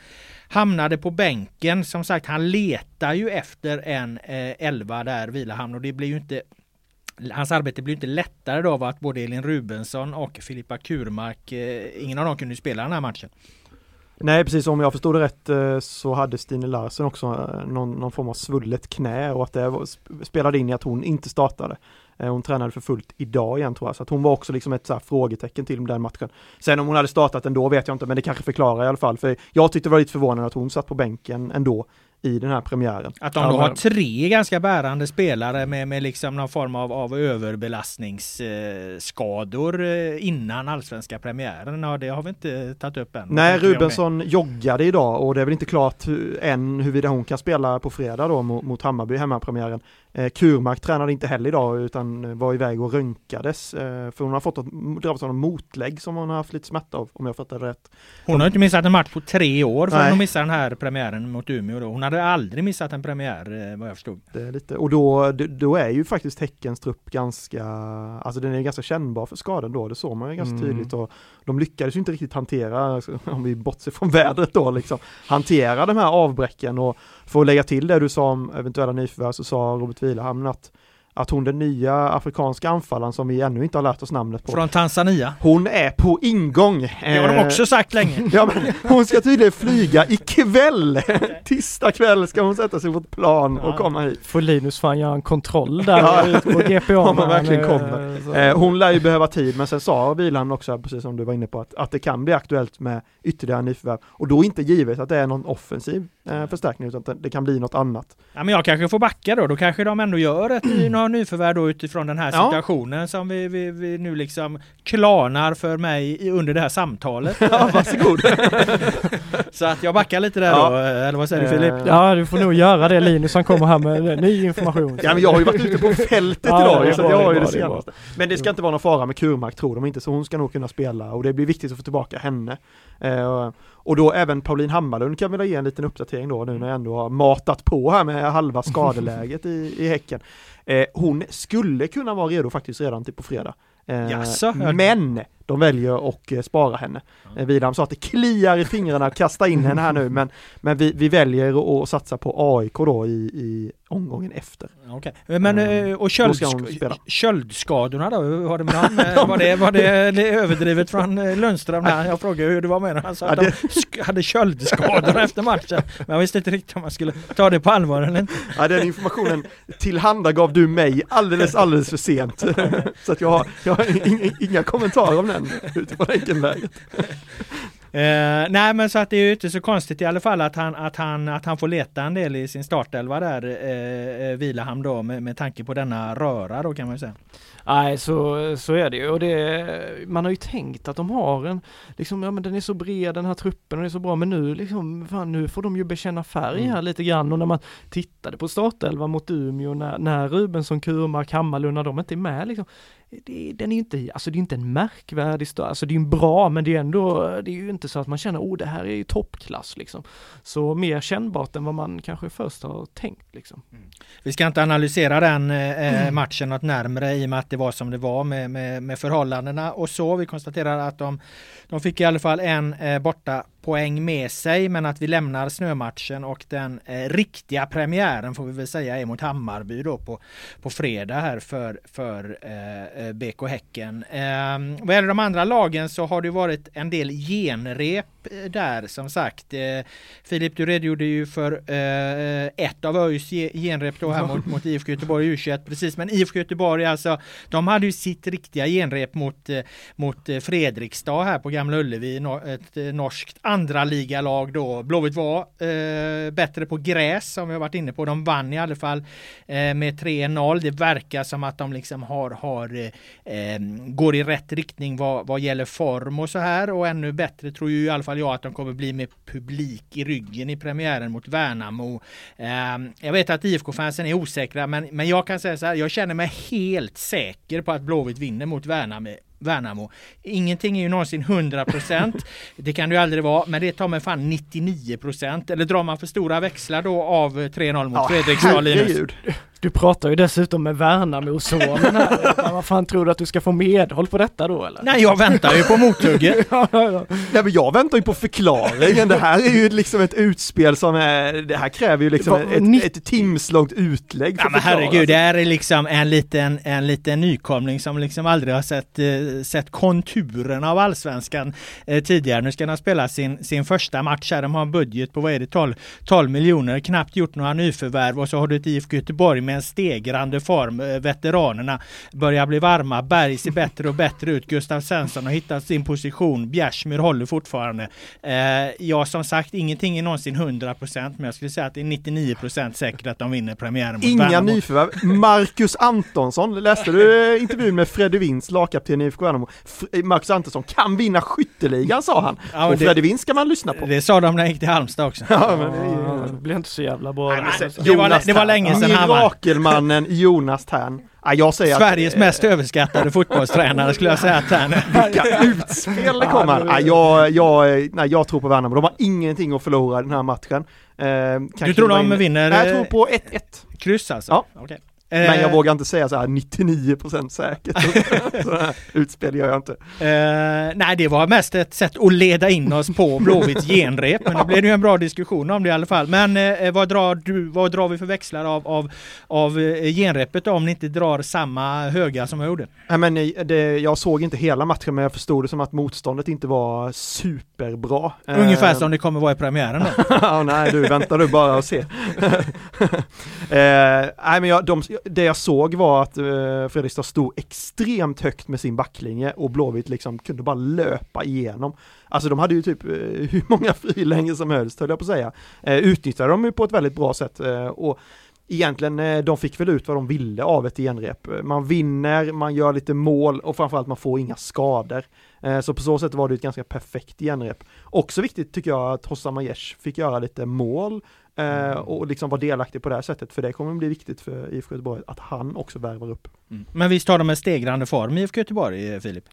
hamnade på bänken. Som sagt, han letar ju efter en eh, elva där, Vilahamn, och det blir ju inte hans arbete blir inte lättare då av att både Elin Rubensson och Filippa Kurmark, eh, ingen av dem kunde spela den här matchen. Nej precis, om jag förstod det rätt eh, så hade Stine Larsen också eh, någon, någon form av svullet knä och att det spelade in i att hon inte startade. Eh, hon tränade för fullt idag igen tror jag, så att hon var också liksom ett så frågetecken till den matchen. Sen om hon hade startat ändå vet jag inte, men det kanske förklarar i alla fall, för jag tyckte det var lite förvånande att hon satt på bänken ändå i den här premiären. Att de då har tre ganska bärande spelare med, med liksom någon form av, av överbelastningsskador eh, innan allsvenska premiären. Ja, det har vi inte tagit upp än. Nej, Rubensson joggade idag och det är väl inte klart än huruvida hon kan spela på fredag då mot, mot Hammarby hemmapremiären. Eh, Kurmark tränade inte heller idag utan var iväg och röntgades. Eh, för hon har fått drabbats av en motlägg som hon har haft lite smärta av om jag fattar rätt. Hon har inte missat en match på tre år för hon missade den här premiären mot Umeå. Då. Hon hade aldrig missat en premiär eh, vad jag förstod. Det är lite, och då, då är ju faktiskt Häckens trupp ganska, alltså den är ganska kännbar för skadan då, det såg man ju ganska mm. tydligt och de lyckades ju inte riktigt hantera, om vi bortser från vädret då liksom, hantera de här avbräcken och för att lägga till det du sa om eventuella nyförvärv så sa Robert Vilahamn att att hon den nya afrikanska anfallaren som vi ännu inte har lärt oss namnet på. Från Tanzania. Hon är på ingång. Det har de eh, också sagt länge. ja, men hon ska tydligen flyga ikväll. Tisdag kväll ska hon sätta sig på ett plan och komma hit. Får Linus fan göra en kontroll där ja. på GPA. Om man verkligen kommer. Eh, hon lär ju behöva tid men sen sa Vilan också, precis som du var inne på, att, att det kan bli aktuellt med ytterligare nyförvärv. Och då inte givet att det är någon offensiv eh, förstärkning utan det kan bli något annat. Ja men jag kanske får backa då, då kanske de ändå gör ett några nyförvärv då utifrån den här situationen ja. som vi, vi, vi, nu liksom klanar för mig under det här samtalet. Ja, varsågod. Så att jag backar lite där ja. då, eller vad säger du Filip? Ja du får nog göra det Linus, han kommer här med ny information. Ja men jag har ju varit ute på fältet ja, idag, det så jag har ju det, det senaste. Men det ska inte vara någon fara med Kurmark tror de inte, så hon ska nog kunna spela och det blir viktigt att få tillbaka henne. Eh, och då även Pauline Hammarlund kan vi ge en liten uppdatering då nu när jag ändå har matat på här med halva skadeläget i, i Häcken. Eh, hon skulle kunna vara redo faktiskt redan till på fredag. Eh, Jaså, men de väljer att eh, spara henne. Mm. Wilhelm sa att det kliar i fingrarna att kasta in henne här nu men, men vi, vi väljer att satsa på AIK då i, i omgången efter. Okay. Men mm. och köldsk köldskadorna då, hur har det med han, var, det, var det, överdrivet från Lundström när jag frågade hur det var med Han sa att de hade köldskador efter matchen. Men jag visste inte riktigt om man skulle ta det på allvar eller inte. Ja, den informationen tillhandagav du mig alldeles, alldeles för sent. Så att jag har, jag har inga, inga kommentarer om det än utifrån Häckenläget. Eh, nej men så att det är ju inte så konstigt i alla fall att han, att han, att han får leta en del i sin startelva där, eh, eh Vilahamn då med, med tanke på denna röra då kan man ju säga. Nej, så, så är det ju och det, man har ju tänkt att de har en, liksom, ja men den är så bred den här truppen och det är så bra, men nu liksom, fan, nu får de ju bekänna färg mm. här mm. lite grann och när man tittade på startelva mot Umeå när, när Rubensson, Kurmark, Hammarlund, när de inte är med liksom, det, den är inte, alltså det är inte en märkvärdig stad, alltså det är en bra men det är ändå, det är ju inte så att man känner, oh det här är ju toppklass liksom. Så mer kännbart än vad man kanske först har tänkt liksom. Mm. Vi ska inte analysera den eh, eh matchen något närmre i och med att det var som det var med, med, med förhållandena och så. Vi konstaterar att de, de fick i alla fall en eh, borta poäng med sig men att vi lämnar snömatchen och den eh, riktiga premiären får vi väl säga är mot Hammarby då på, på fredag här för, för eh, eh BK Häcken. Eh, vad gäller de andra lagen så har det varit en del genrep eh, där som sagt. Eh, Filip, du redogjorde ju för eh, ett av ÖIS genrep då här mot, mot IFK Göteborg U21 precis men IFK Göteborg alltså de hade ju sitt riktiga genrep mot, mot Fredrikstad här på Gamla Ullevi, ett norskt andra ligalag då. Blåvitt var eh, bättre på gräs som vi har varit inne på. De vann i alla fall eh, med 3-0. Det verkar som att de liksom har, har eh, går i rätt riktning vad, vad gäller form och så här och ännu bättre tror ju i alla fall jag att de kommer bli med publik i ryggen i premiären mot Värnamo. Eh, jag vet att IFK-fansen är osäkra men, men jag kan säga så här, jag känner mig helt säker på att Blåvitt vinner mot Värnamo Värnamo. Ingenting är ju någonsin 100%. det kan det ju aldrig vara, men det tar mig fan 99%. Eller drar man för stora växlar då av 3-0 mot Ja, Fredrikstad Linus? Du pratar ju dessutom med Värnamo-sonen här. Vad fan tror du att du ska få medhåll på detta då eller? Nej, jag väntar ju på mothugget. Ja, ja, ja. Nej men jag väntar ju på förklaringen, det här är ju liksom ett utspel som är, det här kräver ju liksom Vad- ett, ett timslångt utlägg för Ja men herregud, det här är liksom en liten, en liten nykomling som liksom aldrig har sett, eh, sett konturen av allsvenskan eh, tidigare. Nu ska de spela sin, sin första match här. De har en budget på, vad är det, 12, 12 miljoner, knappt gjort några nyförvärv och så har du ett IFK Göteborg med en stegrande form. Eh, veteranerna börjar bli varma, Berg ser bättre och bättre ut, Gustav Svensson har hittat sin position, Bjärsmyr håller fortfarande. Eh, ja, som sagt, ingenting är någonsin 100% men jag skulle säga att det är 99% säkert att de vinner premiären mot Inga Värnamo. nyförvärv. Marcus Antonsson, läste du intervjun med Freddy Wins, lagkapten i IFK Värnamo? F- Marcus Antonsson kan vinna skytteligan sa han. Ja, och det- Freddy Wins ska man lyssna på. Det sa de när jag gick till Halmstad också. Ja, men det Ja, det blir inte så jävla bra. Nej, alltså. det- var- det var länge sedan han var- Mirakelmannen Jonas Tern. Ja, jag säger Sveriges att, mest överskattade fotbollstränare skulle jag säga att han är. Vilka utspel det kommer! Ja, jag, jag, nej, jag tror på Värnamo, de har ingenting att förlora den här matchen. Eh, Du tror de in- vinner, Nej, jag eh, tror på 1-1. Kryss alltså? Ja. Okej. Men jag Eh, vågar inte säga så här 99% säkert. Sådana utspel gör jag inte. Eh, nej, det var mest ett sätt att leda in oss på Blåvitts genrep, men det blev ju en bra diskussion om det i alla fall. Men eh, vad, drar du, vad drar vi för växlar av, av, av eh, genrepet då, om ni inte drar samma höga som jag gjorde? Nej, men eh, det, jag såg inte hela matchen men jag förstod det som att motståndet inte var superbra. Ungefär Eh, som det kommer vara i premiären då. ja, nej du, väntar du bara och se. eh, nej men jag, de, det jag såg var att eh, Fredrikstad stod extremt högt med sin backlinje och Blåvitt liksom kunde bara löpa igenom. Alltså de hade ju typ eh, hur många frilängder som helst höll jag på att säga. Eh, utnyttjade de ju på ett väldigt bra sätt eh, och Egentligen, eh, de fick väl ut vad de ville av ett genrep. Man vinner, man gör lite mål och framförallt man får inga skador. Eh, så på så sätt var det ett ganska perfekt genrep. Också viktigt tycker jag att Hossam Aiesh fick göra lite mål eh, och liksom vara delaktig på det här sättet för det kommer bli viktigt för IFK Göteborg att han också värvar upp. Men visst har de en stegrande form i IFK Göteborg, eh, Filip?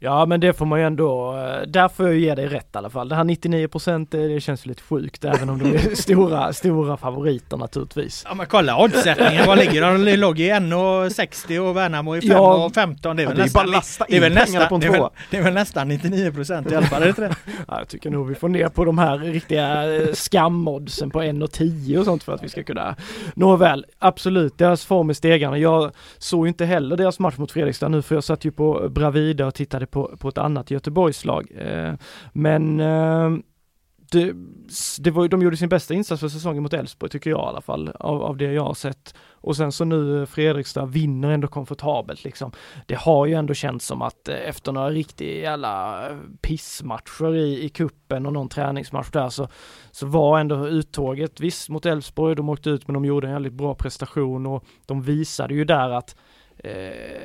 Ja men det får man ju ändå, eh, där får jag ge dig rätt i alla fall. Det här 99% det, det känns lite sjukt även om de är stora, stora favoriter naturligtvis. Ja men kolla oddsättningen, vad ligger de? De låg i 1,60 och Värnamo i 5 Ja. och 15. Det är Ja, väl är nästan... det är in väl pengarna nästan, på en det är väl, tvåa. det är väl nästan 99 procent i alla fall, är det inte det? Ja, jag tycker nog vi får ner på de här riktiga eh, skamoddsen på 1,10 och sånt för att vi ska kunna... Nåväl, absolut, deras form är stegrande. Jag såg ju inte heller deras match mot Fredrikstad nu för jag satt ju på Bravida och tittade på, på ett annat Göteborgslag. Eh, men eh, det, det var de gjorde sin bästa insats för säsongen mot Elfsborg tycker jag i alla fall, av, av det jag har sett. Och sen så nu eh, Fredrikstad vinner ändå komfortabelt liksom. Det har ju ändå känts som att efter några riktigt jävla pissmatcher i, i kuppen och någon träningsmatch där så, så var ändå uttåget, visst mot Elfsborg, de åkte ut men de gjorde en väldigt bra prestation och de visade ju där att Eh,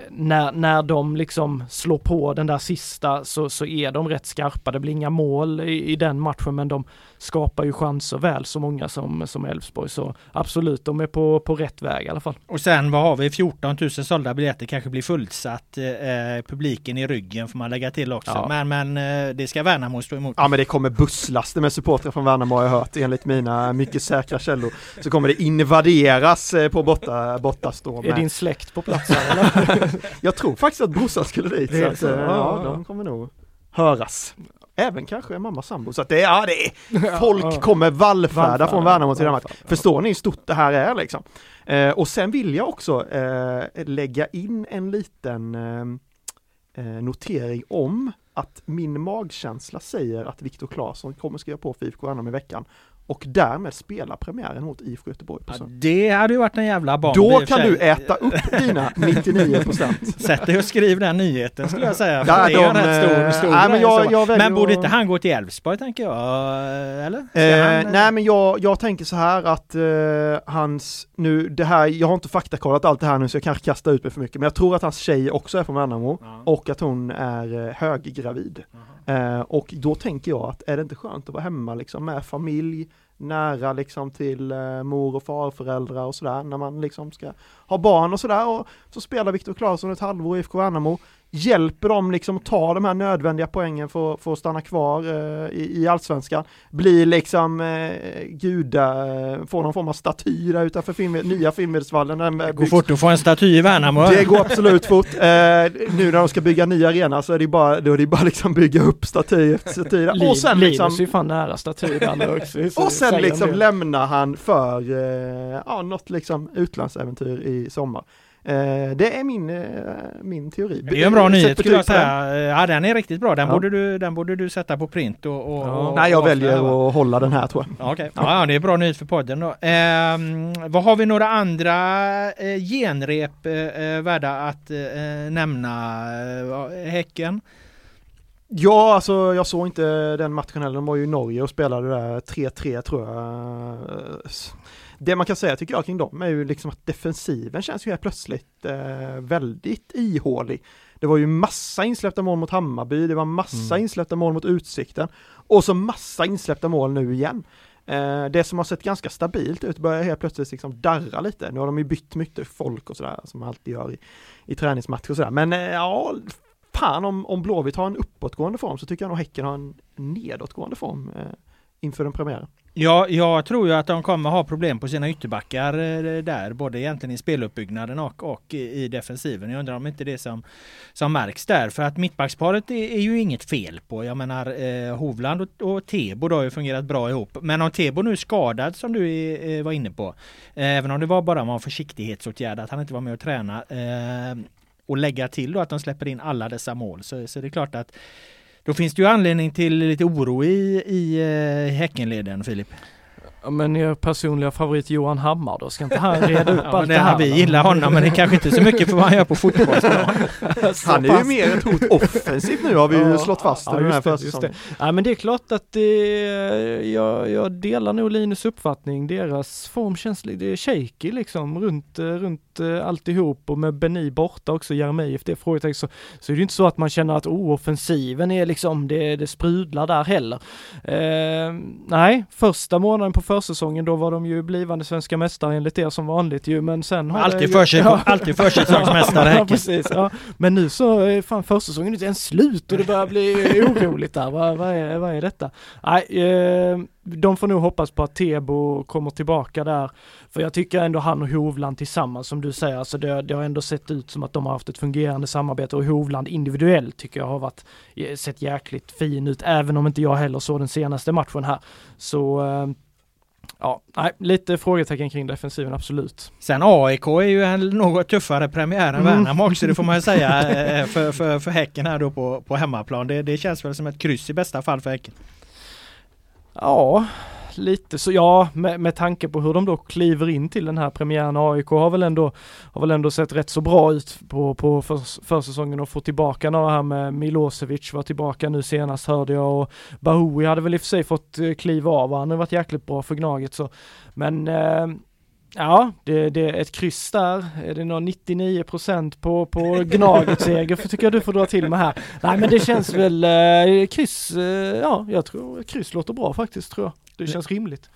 när, när de liksom slår på den där sista så, så är de rätt skarpa. Det blir inga mål i, i den matchen men de skapar ju chanser väl så många som, som Elfsborg. Så absolut, de är på, på rätt väg i alla fall. Och sen vad har vi? 14 000 sålda biljetter kanske blir fullsatt. Eh, publiken i ryggen får man lägga till också. Ja. Men, men eh, det ska Värnamo stå emot. Ja men det kommer busslaster med supportrar från Värnamo har jag hört enligt mina mycket säkra källor. Så kommer det invaderas eh, på borta, bortastå Är med. din släkt på plats här, eller? Jag tror faktiskt att brorsan skulle dit Det så är att, så, eh, ja, ja, ja. de kommer nog höras. Även kanske mamma sambo. Så att det, ja, det är, folk kommer vallfärda från Värnamo till ja. Förstår ni hur stort det här är liksom? Eh, och sen vill jag också eh, lägga in en liten eh, eh, notering om att min magkänsla säger att Viktor Claesson kommer skriva på för IFK Värnamo i veckan och därmed spela premiären mot IFK Göteborg Ja, det hade ju varit en jävla bomb. Då och kan du äta upp dina 99%. Sätt dig och skriv den nyheten skulle jag säga. Ja, det är ju en de, rätt stor, eh, stor nej, men jag- jag men borde att- inte han gå till Elfsborg tänker jag? Eller? Eh, han, nej men jag, jag tänker så här att eh, hans, nu det här, jag har inte faktakollat allt det här nu så jag kanske kastar ut mig för mycket men jag tror att hans tjej också är från Värnamo Ja. och att hon är eh, höggravid. Eh, och då tänker jag att är det inte skönt att vara hemma liksom med familj, nära liksom till eh, mor och farföräldrar och sådär när man liksom ska har barn och sådär och så spelar Viktor Claesson ett halvår i IFK Värnamo hjälper dem liksom ta de här nödvändiga poängen för, för att stanna kvar eh, i, i allsvenskan. Blir liksom eh, guda, eh, får någon form av staty där utanför film, nya Finnvedsvallen. Det går fort att få en staty i Värnamo. Det går absolut fort. Eh, nu när de ska bygga ny arena så är det bara, då är det bara liksom bygga upp staty efter staty. och sen liksom... Linus är fan nära staty också. och sen liksom lämnar han för, eh, ja, något liksom utlandsäventyr i sommar. Eh, det är min, eh, min teori. Det är en bra nyhet skulle jag säga. Ja den är riktigt bra. Den, ja. borde, du, den borde du sätta på print och... och, ja. och Nej jag och väljer att hålla den här tror jag. Okej, okay. ja. ja. det är bra nyhet för podden då. Eh, vad har vi några andra eh, genrep eh, eh värda att eh, nämna? häcken? Ja, alltså jag såg inte den matchen heller. De var ju i Norge och spelade där 3-3 tror jag det man kan säga tycker jag kring dem är ju liksom att defensiven känns ju helt plötsligt eh, väldigt ihålig. Det var ju massa insläppta mål mot Hammarby, det var massa mm. insläppta mål mot Utsikten och så massa insläppta mål nu igen. Eh, det som har sett ganska stabilt ut börjar helt plötsligt liksom darra lite. Nu har de ju bytt mycket folk och sådär som man alltid gör i, i träningsmatcher och sådär. Men eh, ja, fan om, om Blåvitt har en uppåtgående form så tycker jag nog Häcken har en nedåtgående form eh, inför den premiären. Ja, jag tror ju att de kommer ha problem på sina ytterbackar eh, där, både egentligen i speluppbyggnaden och, och i defensiven. Jag undrar om inte det som, som märks där, för att mittbacksparet är, är ju inget fel på. Jag menar eh, Hovland och, och Tebo har ju fungerat bra ihop. Men om Tebo nu är skadad som du eh, eh var inne på, eh, även om det var bara en försiktighetsåtgärd att han inte var med och träna eh, och lägga till då att de släpper in alla dessa mål så, så det är klart att då finns det ju anledning till lite oro i, i eh, Häckenleden, Filip. Ja, men er personliga favorit Johan Hammar då, ska inte han reda upp ja, allt det, här? Vi gillar honom men det är kanske inte så mycket för vad han gör på fotbollsplan. han är ju mer ett hot offensivt nu har vi ju ja, slått fast ja, den här det, just det. Ja men det är klart att det, jag, jag delar nog Linus uppfattning, deras form känns lite shaky liksom runt, runt eh, alltihop och med Beni borta också, Jeremejeff det frågetecken så, så är det inte så att man känner att oh, offensiven är liksom, det, det sprudlar där heller. Eh, nej, första månaden på försäsongen, då var de ju blivande svenska mästare enligt er som vanligt ju, men sen har Alltid för sig, ja. alltid försäsongsmästare ja, precis, ja. Men nu så är fan försäsongen inte ens slut och det börjar bli oroligt där. Vad, vad, är, vad är detta? Nej, eh, de får nog hoppas på att Tebo kommer tillbaka där. För jag tycker ändå han och Hovland tillsammans som du säger, alltså det, det, har ändå sett ut som att de har haft ett fungerande samarbete och Hovland individuellt tycker jag har varit, eh, sett jäkligt fin ut, även om inte jag heller såg den senaste matchen här. Så eh, Ja, nej, lite frågetecken kring defensiven, absolut. Sen AIK är ju en något tuffare premiär än mm. Värnamo också, det får man ju säga eh, för, för, för Häcken här då på, på hemmaplan. Det, det känns väl som ett kryss i bästa fall för Häcken. Ja, lite så ja, med, med tanke på hur de då kliver in till den här premiären. AIK har väl ändå, har väl ändå sett rätt så bra ut på, på för, försäsongen och få tillbaka några här med Milosevic var tillbaka nu senast hörde jag och Bahoui hade väl i och för sig fått eh, kliva av, han har varit jäkligt bra för Gnaget så. Men eh, Ja, det, det är ett kryss där. Är det någon 99 på, på Gnagets seger för tycker jag du får dra till med här. Nej men det känns väl, eh, kryss, eh, ja jag tror kryss låter bra faktiskt tror jag. Det känns rimligt.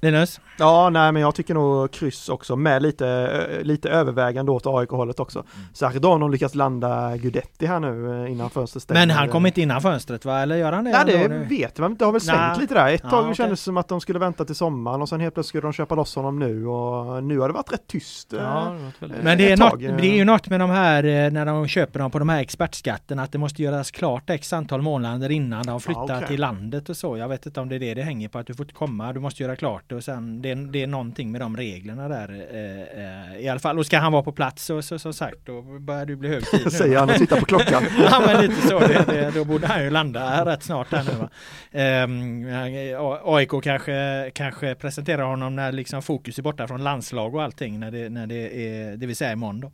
Linus? Ja, nej men jag tycker nog kryss också med lite, lite övervägande åt AIK-hållet också. Mm. Särskilt om de lyckas landa Gudetti här nu eh, innan fönstret stänger. Men han kom inte innan fönstret va, eller gör han det? Nej det nu? vet man inte, det har väl svängt lite där. Ett ja, tag okay. kändes det som att de skulle vänta till sommaren och sen helt plötsligt skulle de köpa loss honom nu och nu har det varit rätt tyst. Ja, det men det är, något, det är ju något med de här eh, när de köper dem på de här expertskatterna att det måste göras klart x antal månader innan de flyttar ja, okay. till landet och så. Jag vet inte om det är det det hänger på att du får komma, du måste göra klart det och sen det det är någonting med de reglerna där eh, eh, i alla fall. Och ska han vara på plats så, så som sagt då börjar det bli hög tid. Säger han och tittar på klockan. ja men lite så. Det, det, då borde han ju landa rätt snart där nu va. Eh, AIK kanske, kanske presenterar honom när liksom fokus är borta från landslag och allting när det, när det är, det vill säga imorgon då.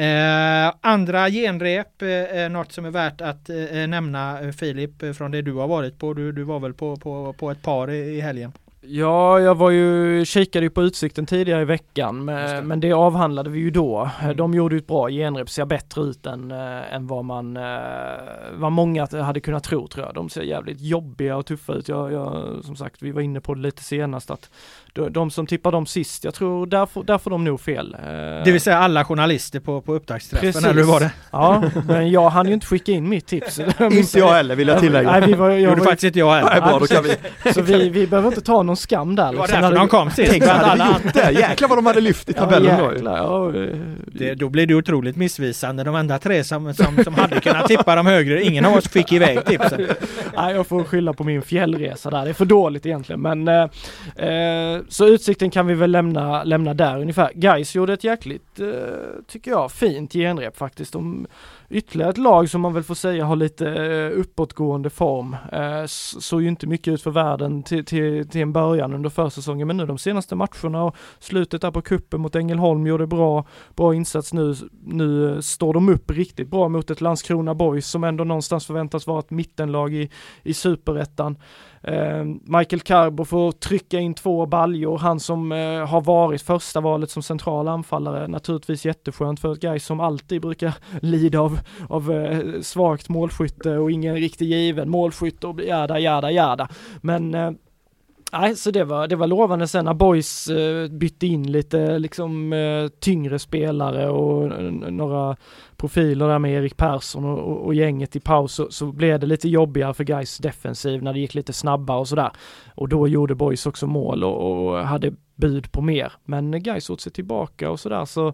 Eh, andra genrep, eh, något som är värt att eh, nämna Filip från det du har varit på. Du, du var väl på, på, på ett par i, i helgen? Ja, jag var ju, kikade ju på Utsikten tidigare i veckan, men det. men det avhandlade vi ju då. Mm. De gjorde ju ett bra genrep, ser bättre ut än, äh, än vad man, äh, vad många hade kunnat tro tror jag. De ser jävligt jobbiga och tuffa ut. Jag, jag, som sagt, vi var inne på det lite senast att de, de som tippar dem sist, jag tror där får, där får de nog fel. Eh, Det vill säga alla journalister på, på upptaktsträffen, eller hur var det? Ja, men jag hann ju inte skicka in mitt tips. Inte jag heller vill jag tillägga. Nej, vi var, jag Gjorde var, faktiskt inte jag Nej, heller. bra, då kan vi. så vi, vi behöver inte ta någon skam där. Det var liksom. därför de kom sist. Tänk vad alla, gjort det. Jäklar vad de hade lyft i tabellen ja, då. jäklar, ja, eh, det, då blev det otroligt missvisande. De enda tre som, som, som hade kunnat tippa dem högre, ingen av oss fick iväg tipsen. Nej, jag får skylla på min fjällresa där. Det är för dåligt egentligen. Men eh, eh, så utsikten kan vi väl lämna, lämna där ungefär. Guys gjorde ett jäkligt, eh, tycker jag, fint genrep faktiskt. De, ytterligare ett lag som man väl får säga har lite eh, uppåtgående form. Eh, såg ju inte mycket ut för världen till, till, till en början under försäsongen, men nu de senaste matcherna och slutet där på kuppen mot Ängelholm gjorde bra, bra insats nu. Nu eh, står de upp riktigt bra mot ett Landskrona Boys som ändå någonstans förväntas vara ett mittenlag i, i superettan. Eh, Michael Carbo får trycka in två baljor, han som eh, har varit första valet som central anfallare, naturligtvis jätteskönt för ett guy som alltid brukar lida av, av eh, svagt målskytte och ingen riktig given målskytte och jada, jada, jada. Men eh, Nej, så det var, det var lovande sen när Boys eh, bytte in lite liksom eh, tyngre spelare och eh, några profiler där med Erik Persson och, och, och gänget i paus så, så blev det lite jobbigare för guys defensiv när det gick lite snabbare och sådär. Och då gjorde Boys också mål och, och hade bud på mer. Men guys åt sig tillbaka och sådär så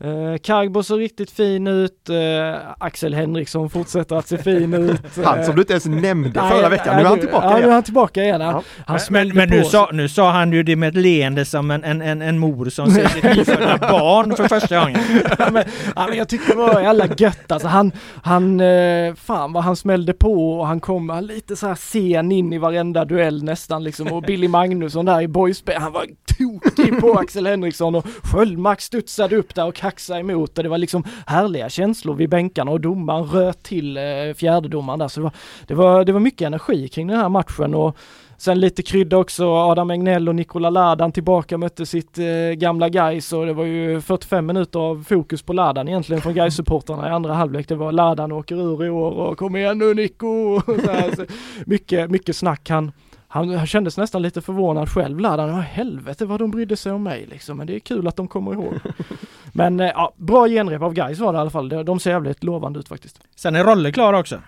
eh, Kargbo såg riktigt fin ut, eh, Axel Henriksson fortsätter att se fin ut. Han som du inte ens nämnde Nej, förra veckan, nu är han tillbaka Ja, nu är igen. han tillbaka igen. Ja. han Men, men nu, sa, nu sa han ju det med ett leende som en, en, en, en mor som ser sitt nyfödda barn för första gången. ja, men, ja, men jag tyckte det var jävla gött alltså. Han, han, eh, fan vad han smällde på och han kom han lite så här sen in i varenda duell nästan liksom och Billy Magnusson där i boyspel, han var tokig på Axel Henriksson och Sköldmark studsade upp där och kaxade emot och det var liksom härliga känslor vid bänkarna och domaren röt till eh, fjärdedomaren där så det var, det var, det var mycket energi kring den här matchen och Sen lite krydda också, Adam Egnell och Nikola Ladan tillbaka mötte sitt eh, gamla Gais och det var ju 45 minuter av fokus på Ladan egentligen från gais supportrarna i andra halvlek. Det var Ladan åker ur i år och kom igen nu Nico! Så här, så mycket, mycket snack. Han, han, kändes nästan lite förvånad själv, Ladan. Vad helvete vad de brydde sig om mig liksom. Men det är kul att de kommer ihåg. Men eh, ja, bra genrep av Gais var det i alla fall. De, de ser jävligt lovande ut faktiskt. Sen är Rolle klar också.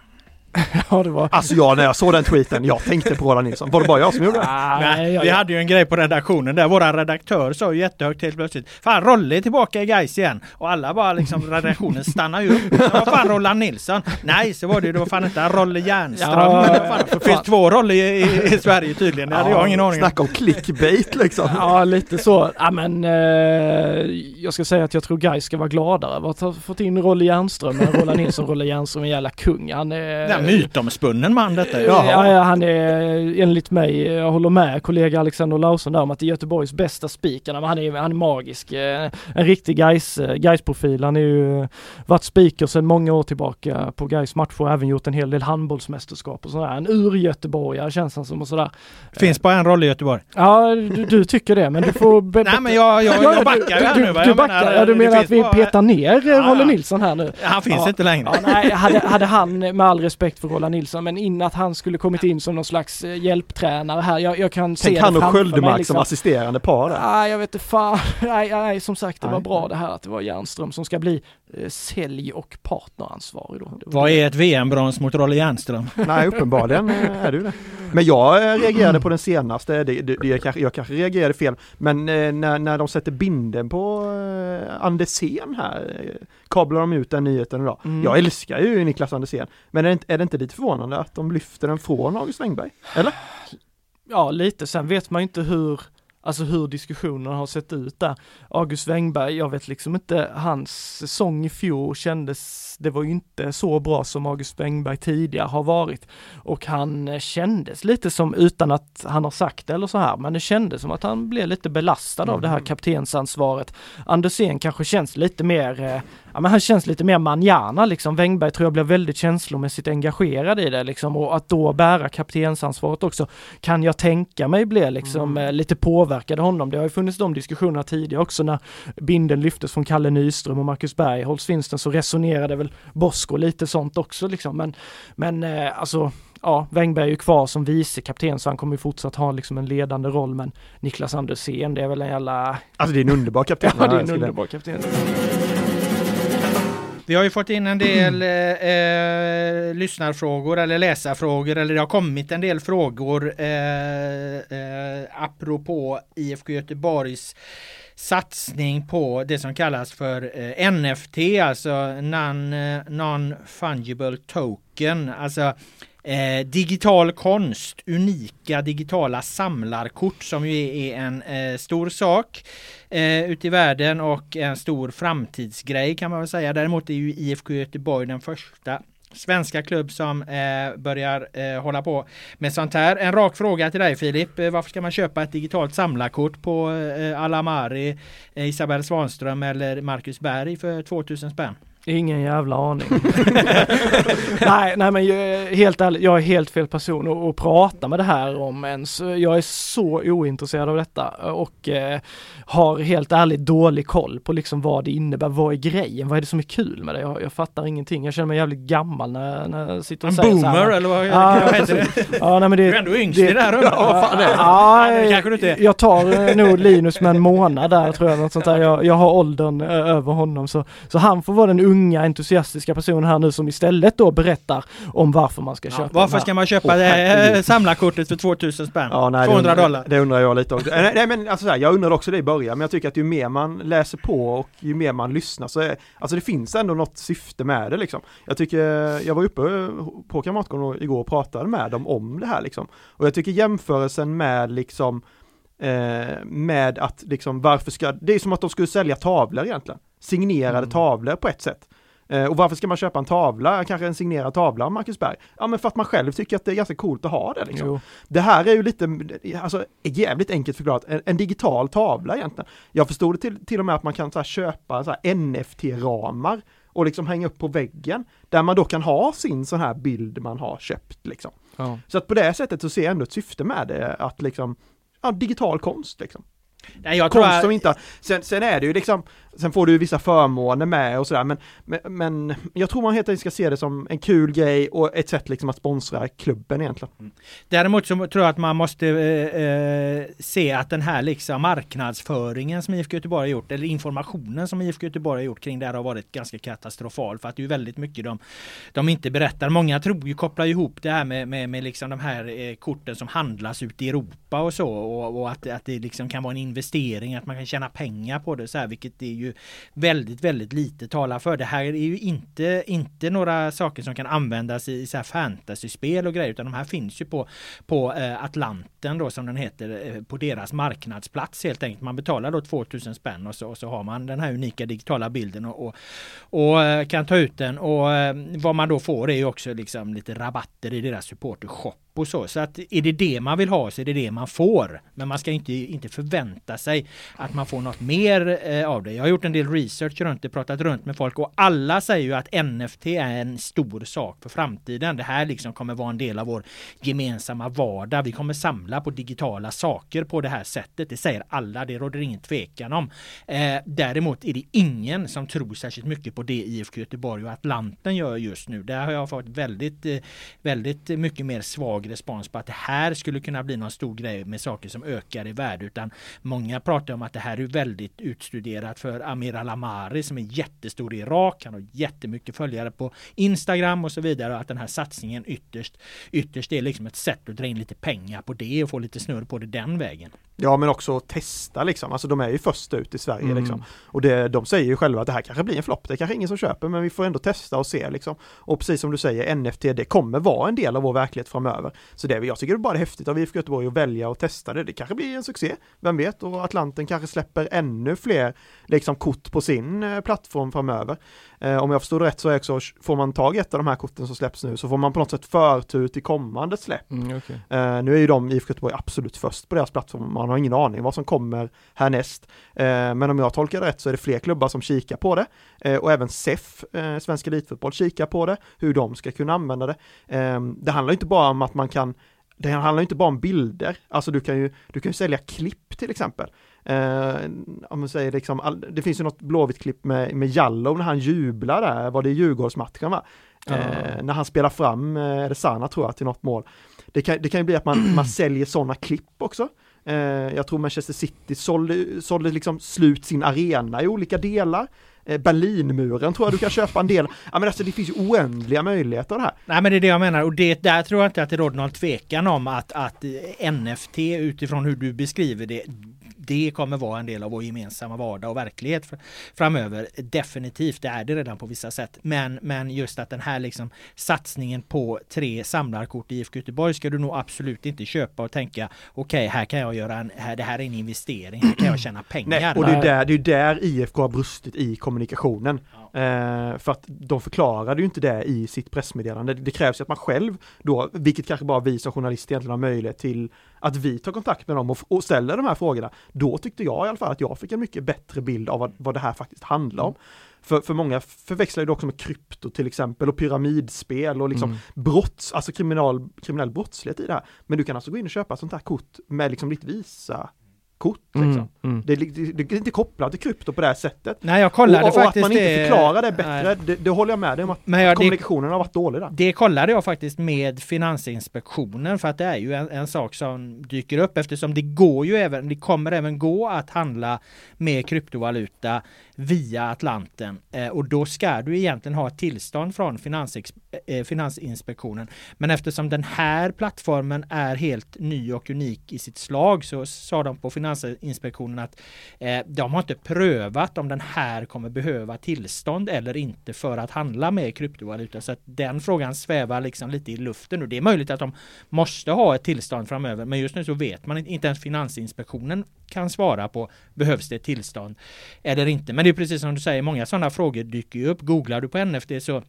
Ja, det var... Alltså jag när jag såg den tweeten, jag tänkte på Roland Nilsson. Var det bara jag som gjorde det? Nej, Vi jag, jag, hade ju en grej på redaktionen där våran redaktör sa ju jättehögt helt plötsligt Fan Rolle är tillbaka i Gais igen och alla bara liksom redaktionen stannar ju upp. Var fan Roland Nilsson. Nej så var det ju, det var fan inte Rolle Järnström. Ja, det, finns två roller i, i, i Sverige tydligen. Det hade jag ingen aning om. Snacka om clickbait liksom. Ja, lite så. Ja, men eh, jag ska säga att jag tror Gais ska vara gladare över att ha fått in Rolle Järnström än Roland Nilsson. Rolle Järnström är en jävla kung. Han är... Den mytomspunnen man detta ju. Ja, ja, han är enligt mig, jag håller med kollega Alexander Larsson där om att det är Göteborgs bästa speaker. Han är, han är magisk. Eh, En riktig Gais, Gais profil Han är ju varit speaker sedan många år tillbaka på Gais matcher och även gjort en hel del handbollsmästerskap och sådär. En ur-göteborgare känns han som och sådär. Finns bara en roll i Göteborg. Ja, du, du tycker det men du får... be- Nej men jag, jag, jag backar ju här du, nu. du, du backar, menar, ja, du menar att vi petar ner Rolle. Nilsson här nu? Han finns Ja. inte längre. Ja, nej, hade, hade han, med all respekt för Roland Nilsson, men in att han skulle kommit in som någon slags eh, hjälptränare här, jag, jag kan se Tänk det han och framför mig, Sköldemark liksom. som assisterande par där. Nej, jag vet inte fan. Nej, nej, som sagt, det var Nej. bra det här att det var Järnström som ska bli eh, sälj och partneransvarig då. Det var Vad det. är ett VM-brons mot Rolle Järnström? Nej, uppenbarligen eh, är det ju det. Men jag eh, reagerade på den senaste, det, det, det, kanske, jag kanske reagerade fel, men eh, när, när de sätter binden på eh, Andersén här, eh, kablar de ut den nyheten idag. Mm. Jag älskar ju Niklas Andersén, men är det, är det inte lite förvånande att de lyfter den från August Wengberg? Eller? Ja, lite. Sen vet man ju inte hur, alltså hur diskussionerna har sett ut där. August Wengberg, jag vet liksom inte, hans säsong i fjol kändes, det var ju inte så bra som August Wengberg tidigare har varit. Och han kändes lite som, utan att han har sagt det eller så här, men det kändes som att han blev lite belastad av det här kaptensansvaret. Andersén kanske känns lite mer, eh, ja men han känns lite mer manjana liksom. Wengberg tror jag blev väldigt känslomässigt engagerad i det liksom och att då bära kaptensansvaret också kan jag tänka mig blir liksom eh, lite påverkade honom. Det har ju funnits de diskussionerna tidigare också när binden lyftes från Kalle Nyström och Marcus Berg. Hålls vinsten så resonerade väl Bosko lite sånt också liksom. Men, men eh, alltså ja, Wängberg är ju kvar som vice kapten så han kommer ju fortsatt ha liksom en ledande roll men Niklas Andersén det är väl en jävla... Alltså det är en underbar kapten. ja, det är en underbar kapten. Vi har ju fått in en del eh, eh, lyssnarfrågor eller läsarfrågor eller det har kommit en del frågor eh, eh, apropå IFK Göteborgs satsning på det som kallas för eh, NFT, alltså eh, non-fungible token. Alltså Eh, digital konst, unika digitala samlarkort som ju är, en eh, stor sak eh, ute i världen och en stor framtidsgrej kan man väl säga. Däremot är ju IFK Göteborg den första svenska klubb som eh, börjar eh, hålla på med sånt här. En rak fråga till dig Filip. Eh, varför ska man köpa ett digitalt samlarkort på eh, Alamari, eh, Isabelle Svanström eller Marcus Berg för 2000 spänn? Ingen jävla aning. nej, nej men helt ärligt, jag är helt fel person att, att prata med det här om ens. Jag är så ointresserad av detta och eh, har helt ärligt dålig koll på liksom vad det innebär. Vad är grejen? Vad är det som är kul med det? Jag, jag fattar ingenting. Jag känner mig jävligt gammal när, när jag sitter och en säger boomer så här. eller vad, ja, vad heter det? Ja, nej, men det? Du är ändå yngst i det här rummet. Ja, vad fan är det? Ja, nej, kanske du inte Jag tar eh, nog Linus med en månad där tror jag. Något sånt där. Jag, jag har åldern eh, över honom så, så han får vara den unga entusiastiska personen här nu som istället då berättar om varför man ska ja, köpa Varför ska man köpa det samlarkortet för 2000 spänn? Ja, nej, 200 det dollar? Det undrar jag lite också. Nej, nej men alltså här, jag undrar också det i början, men jag tycker att ju mer man läser på och ju mer man lyssnar så är, alltså det finns ändå något syfte med det liksom. Jag tycker, jag var uppe på Kamratgården igår och pratade med dem om det här liksom. Och jag tycker jämförelsen med liksom eh, med att liksom varför ska, det är som att de skulle sälja tavlor egentligen. Signerade mm. tavlor på ett sätt. Eh, och varför ska man köpa en tavla, kanske en signerad tavla av Marcus Berg? Ja men för att man själv tycker att det är ganska coolt att ha det liksom. Det här är ju lite, alltså jävligt enkelt förklarat, en, en digital tavla egentligen. Jag förstod det till, till och med att man kan så här, köpa så NFT-ramar och liksom hänga upp på väggen. Där man då kan ha sin sån här bild man har köpt liksom. Ja. Så att på det sättet så ser jag ändå ett syfte med det, att liksom, ja, digital konst liksom. Nej, jag Konst som inte, sen, sen är det ju liksom, sen får du vissa förmåner med och sådär men, men, men, jag tror man helt enkelt ska se det som en kul grej och ett sätt liksom att sponsra klubben egentligen. Mm. Däremot så tror jag att man måste eh, eh se att den här liksom marknadsföringen som IFK Göteborg har gjort, eller informationen som IFK Göteborg har gjort kring det här har varit ganska katastrofal för att det är väldigt mycket de, de inte berättar. Många tror ju, kopplar ihop det här med, med, med liksom de här eh, korten som handlas ute i Europa och så och, och att, att det liksom kan vara en investering, att man kan tjäna pengar på det så här, vilket är ju väldigt, väldigt lite talar för. Det här är ju inte, inte några saker som kan användas i så här fantasyspel och grejer, utan de här finns ju på, på eh, Atlanten då som den heter, eh, på deras marknadsplats helt enkelt. Man betalar då 2000 spänn och så, och så har man den här unika digitala bilden och, och, och eh, kan ta ut den och eh, vad man då får är ju också liksom lite rabatter i deras supportershop och så. Så att är det det man vill ha så är det det man får. Men man ska inte, inte förvänta sig att man får något mer eh, av det. Jag har gjort en del research runt det, pratat runt med folk och alla säger ju att NFT är en stor sak för framtiden. Det här liksom kommer vara en del av vår gemensamma vardag. Vi kommer samla på digitala saker på det här sättet. Det säger alla, det råder ingen tvekan om. Eh, däremot är det ingen som tror särskilt mycket på det IFK Göteborg och Atlanten gör just nu. Där har jag fått väldigt, eh, väldigt mycket mer svag svag respons på att det här skulle kunna bli någon stor grej med saker som ökar i värde utan många pratar om att det här är väldigt utstuderat för Amir Al-Amari som är jättestor i Irak. Han har jättemycket följare på Instagram och så vidare och att den här satsningen ytterst ytterst är liksom ett sätt att dra in lite pengar på det och få lite snurr på det den vägen. Ja men också testa liksom, alltså de är ju först ut i Sverige mm. liksom. Och det, de säger ju själva att det här kanske blir en flopp, det är kanske ingen som köper men vi får ändå testa och se liksom. Och precis som du säger, NFT det kommer vara en del av vår verklighet framöver. Så det, jag tycker det är bara häftigt av IFK Göteborg att välja och testa det. Det kanske blir en succé, vem vet? Och Atlanten kanske släpper ännu fler liksom kort på sin eh, plattform framöver. Eh, om jag förstod rätt så också, får man tag i ett av de här korten som släpps nu så får man på något sätt förtur till kommande släpp. Mm, okay. eh, nu är ju de IFK Göteborg absolut först på deras plattform, man har ingen aning vad som kommer härnäst. Eh, men om jag tolkar det rätt så är det fler klubbar som kikar på det eh, och även SEF, eh, Svensk Elitfotboll, kikar på det, hur de ska kunna använda det. Det handlar inte bara om att man kan det handlar inte bara om bilder, alltså du kan ju, du kan ju sälja klipp till exempel. Eh, om man säger liksom, det finns ju något Blåvitt-klipp med, med Jallow när han jublar där, var det Djurgårdsmatchen va? Eh, när han spelar fram, eh, är det Sana tror jag, till något mål. Det kan, det kan ju bli att man, man säljer sådana klipp också. Eh, jag tror Manchester City sålde, sålde liksom slut sin arena i olika delar. Eh, Berlinmuren tror jag du kan köpa en del. Ja men alltså det finns ju oändliga möjligheter här. Nej men det är det jag menar och det, där tror jag inte att det råder någon tvekan om att, att eh, NFT utifrån hur du beskriver det det kommer vara en del av vår gemensamma vardag och verklighet framöver. Definitivt, det är det redan på vissa sätt. Men, men just att den här liksom satsningen på tre samlarkort i IFK Göteborg ska du nog absolut inte köpa och tänka okej, okay, här kan jag göra en, här, det här är en investering, här kan jag tjäna pengar. Nej, och det är där, det är där IFK har brustit i kommunikationen. Ja. Eh, för att de förklarade ju inte det i sitt pressmeddelande. Det krävs ju att man själv då, vilket kanske bara vi som journalister egentligen har möjlighet till, att vi tar kontakt med dem och, och ställer de här frågorna. Då tyckte jag i alla fall att jag fick en mycket bättre bild av vad, vad det här faktiskt handlar om. För, för många förväxlar det också med krypto till exempel och pyramidspel och liksom mm. brotts, alltså kriminal, kriminell brottslighet i det här. Men du kan alltså gå in och köpa sånt här kort med liksom ditt Visa kort. Mm, liksom. Mm. Det, det, det, är inte kopplat till krypto på det här sättet. Nej, jag kollade och, och faktiskt att man inte förklarar det bättre, det, det, håller jag med dig om att Men jag, kommunikationen har varit dålig där. Det kollade jag faktiskt med Finansinspektionen för att det är ju en, en, sak som dyker upp eftersom det går ju även, det kommer även gå att handla med kryptovaluta via Atlanten eh, och då ska du egentligen ha tillstånd från eh, Finansinspektionen. Men eftersom den här plattformen är helt ny och unik i sitt slag så sa de på Finansinspektionen Finansinspektionen att eh, de har inte prövat om den här kommer behöva tillstånd eller inte för att handla med kryptovaluta. Så att den frågan svävar liksom lite i luften och det är möjligt att de måste ha ett tillstånd framöver. Men just nu så vet man inte ens Finansinspektionen kan svara på behövs det ett tillstånd eller inte. Men det är precis som du säger, många sådana frågor dyker ju upp. Googlar du på NFT så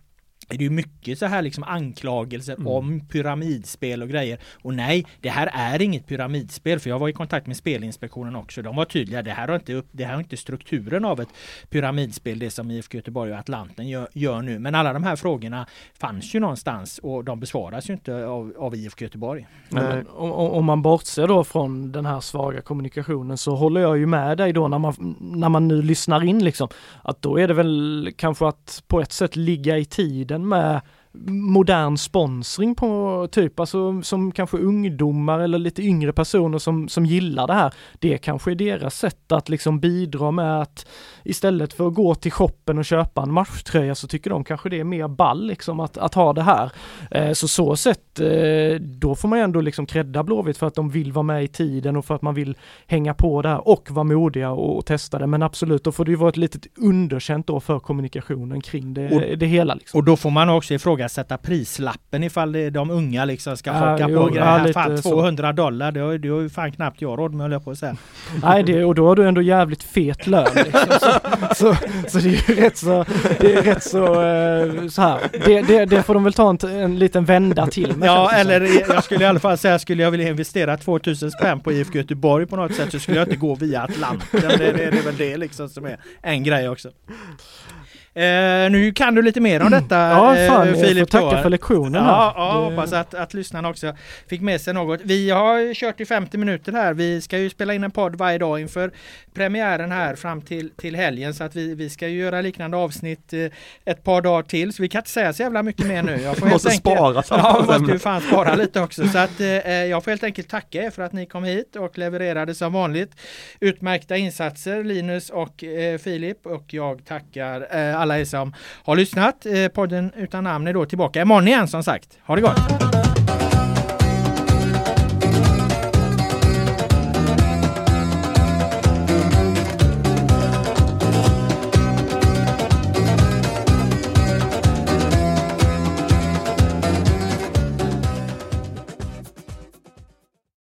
är det ju mycket så här liksom anklagelser mm. om pyramidspel och grejer. Och nej, det här är inget pyramidspel för jag var i kontakt med Spelinspektionen också. De var tydliga. Det här har inte, upp, det här har inte strukturen av ett pyramidspel, det som IFK Göteborg och Atlanten gör, gör, nu. Men alla de här frågorna fanns ju någonstans och de besvaras ju inte av, av IFK Göteborg. Men, om, om, man bortser då från den här svaga kommunikationen så håller jag ju med dig då när man, när man nu lyssnar in liksom. Att då är det väl kanske att på ett sätt ligga i tiden tiden med modern sponsring på typ, alltså som kanske ungdomar eller lite yngre personer som, som gillar det här. Det kanske är deras sätt att liksom bidra med att istället för att gå till shoppen och köpa en matchtröja så tycker de kanske det är mer ball liksom att, att ha det här. Eh, så så sätt, eh, då får man ändå liksom credda Blåvitt för att de vill vara med i tiden och för att man vill hänga på det här och vara modiga och, och testa det. Men absolut, då får det ju vara ett litet underkänt då för kommunikationen kring det, och, det hela. Liksom. Och då får man också ifrågasätta prislappen ifall de unga liksom ska haka ja, på grejer. Ja, fan 200 så. dollar, det har, det har ju fan knappt jag råd med höll jag på att säga. Nej, det, och då har du ändå jävligt fet lön. Liksom. Så, så, så, det är ju rätt så, det är rätt så, uh, så här. Det, det, det, får de väl ta en, en liten vända till med. Ja, eller jag skulle i alla fall säga, skulle jag vilja investera 2000 spänn på IFK Göteborg på något sätt så skulle jag inte gå via Atlanten. Det, det, det är väl det liksom som är en grej också. Eh, nu kan du lite mer om detta ja, fan, eh, Filip. Jag får tacka för lektionen. Ja, ja det... hoppas att, att lyssnarna också fick med sig något. Vi har kört i 50 minuter här. Vi ska ju spela in en podd varje dag inför premiären här fram till, till helgen så att vi, vi ska ju göra liknande avsnitt eh, ett par dagar till. Så vi kan inte säga så jävla mycket mer nu. Jag får måste enkelt, spara Ja, måste ju fan spara lite också. Så att eh, jag får helt enkelt tacka er för att ni kom hit och levererade som vanligt utmärkta insatser Linus och eh, Filip och jag tackar eh, alla er som har lyssnat. Eh, podden utan namn är då tillbaka imorgon igen som sagt. Ha det gott!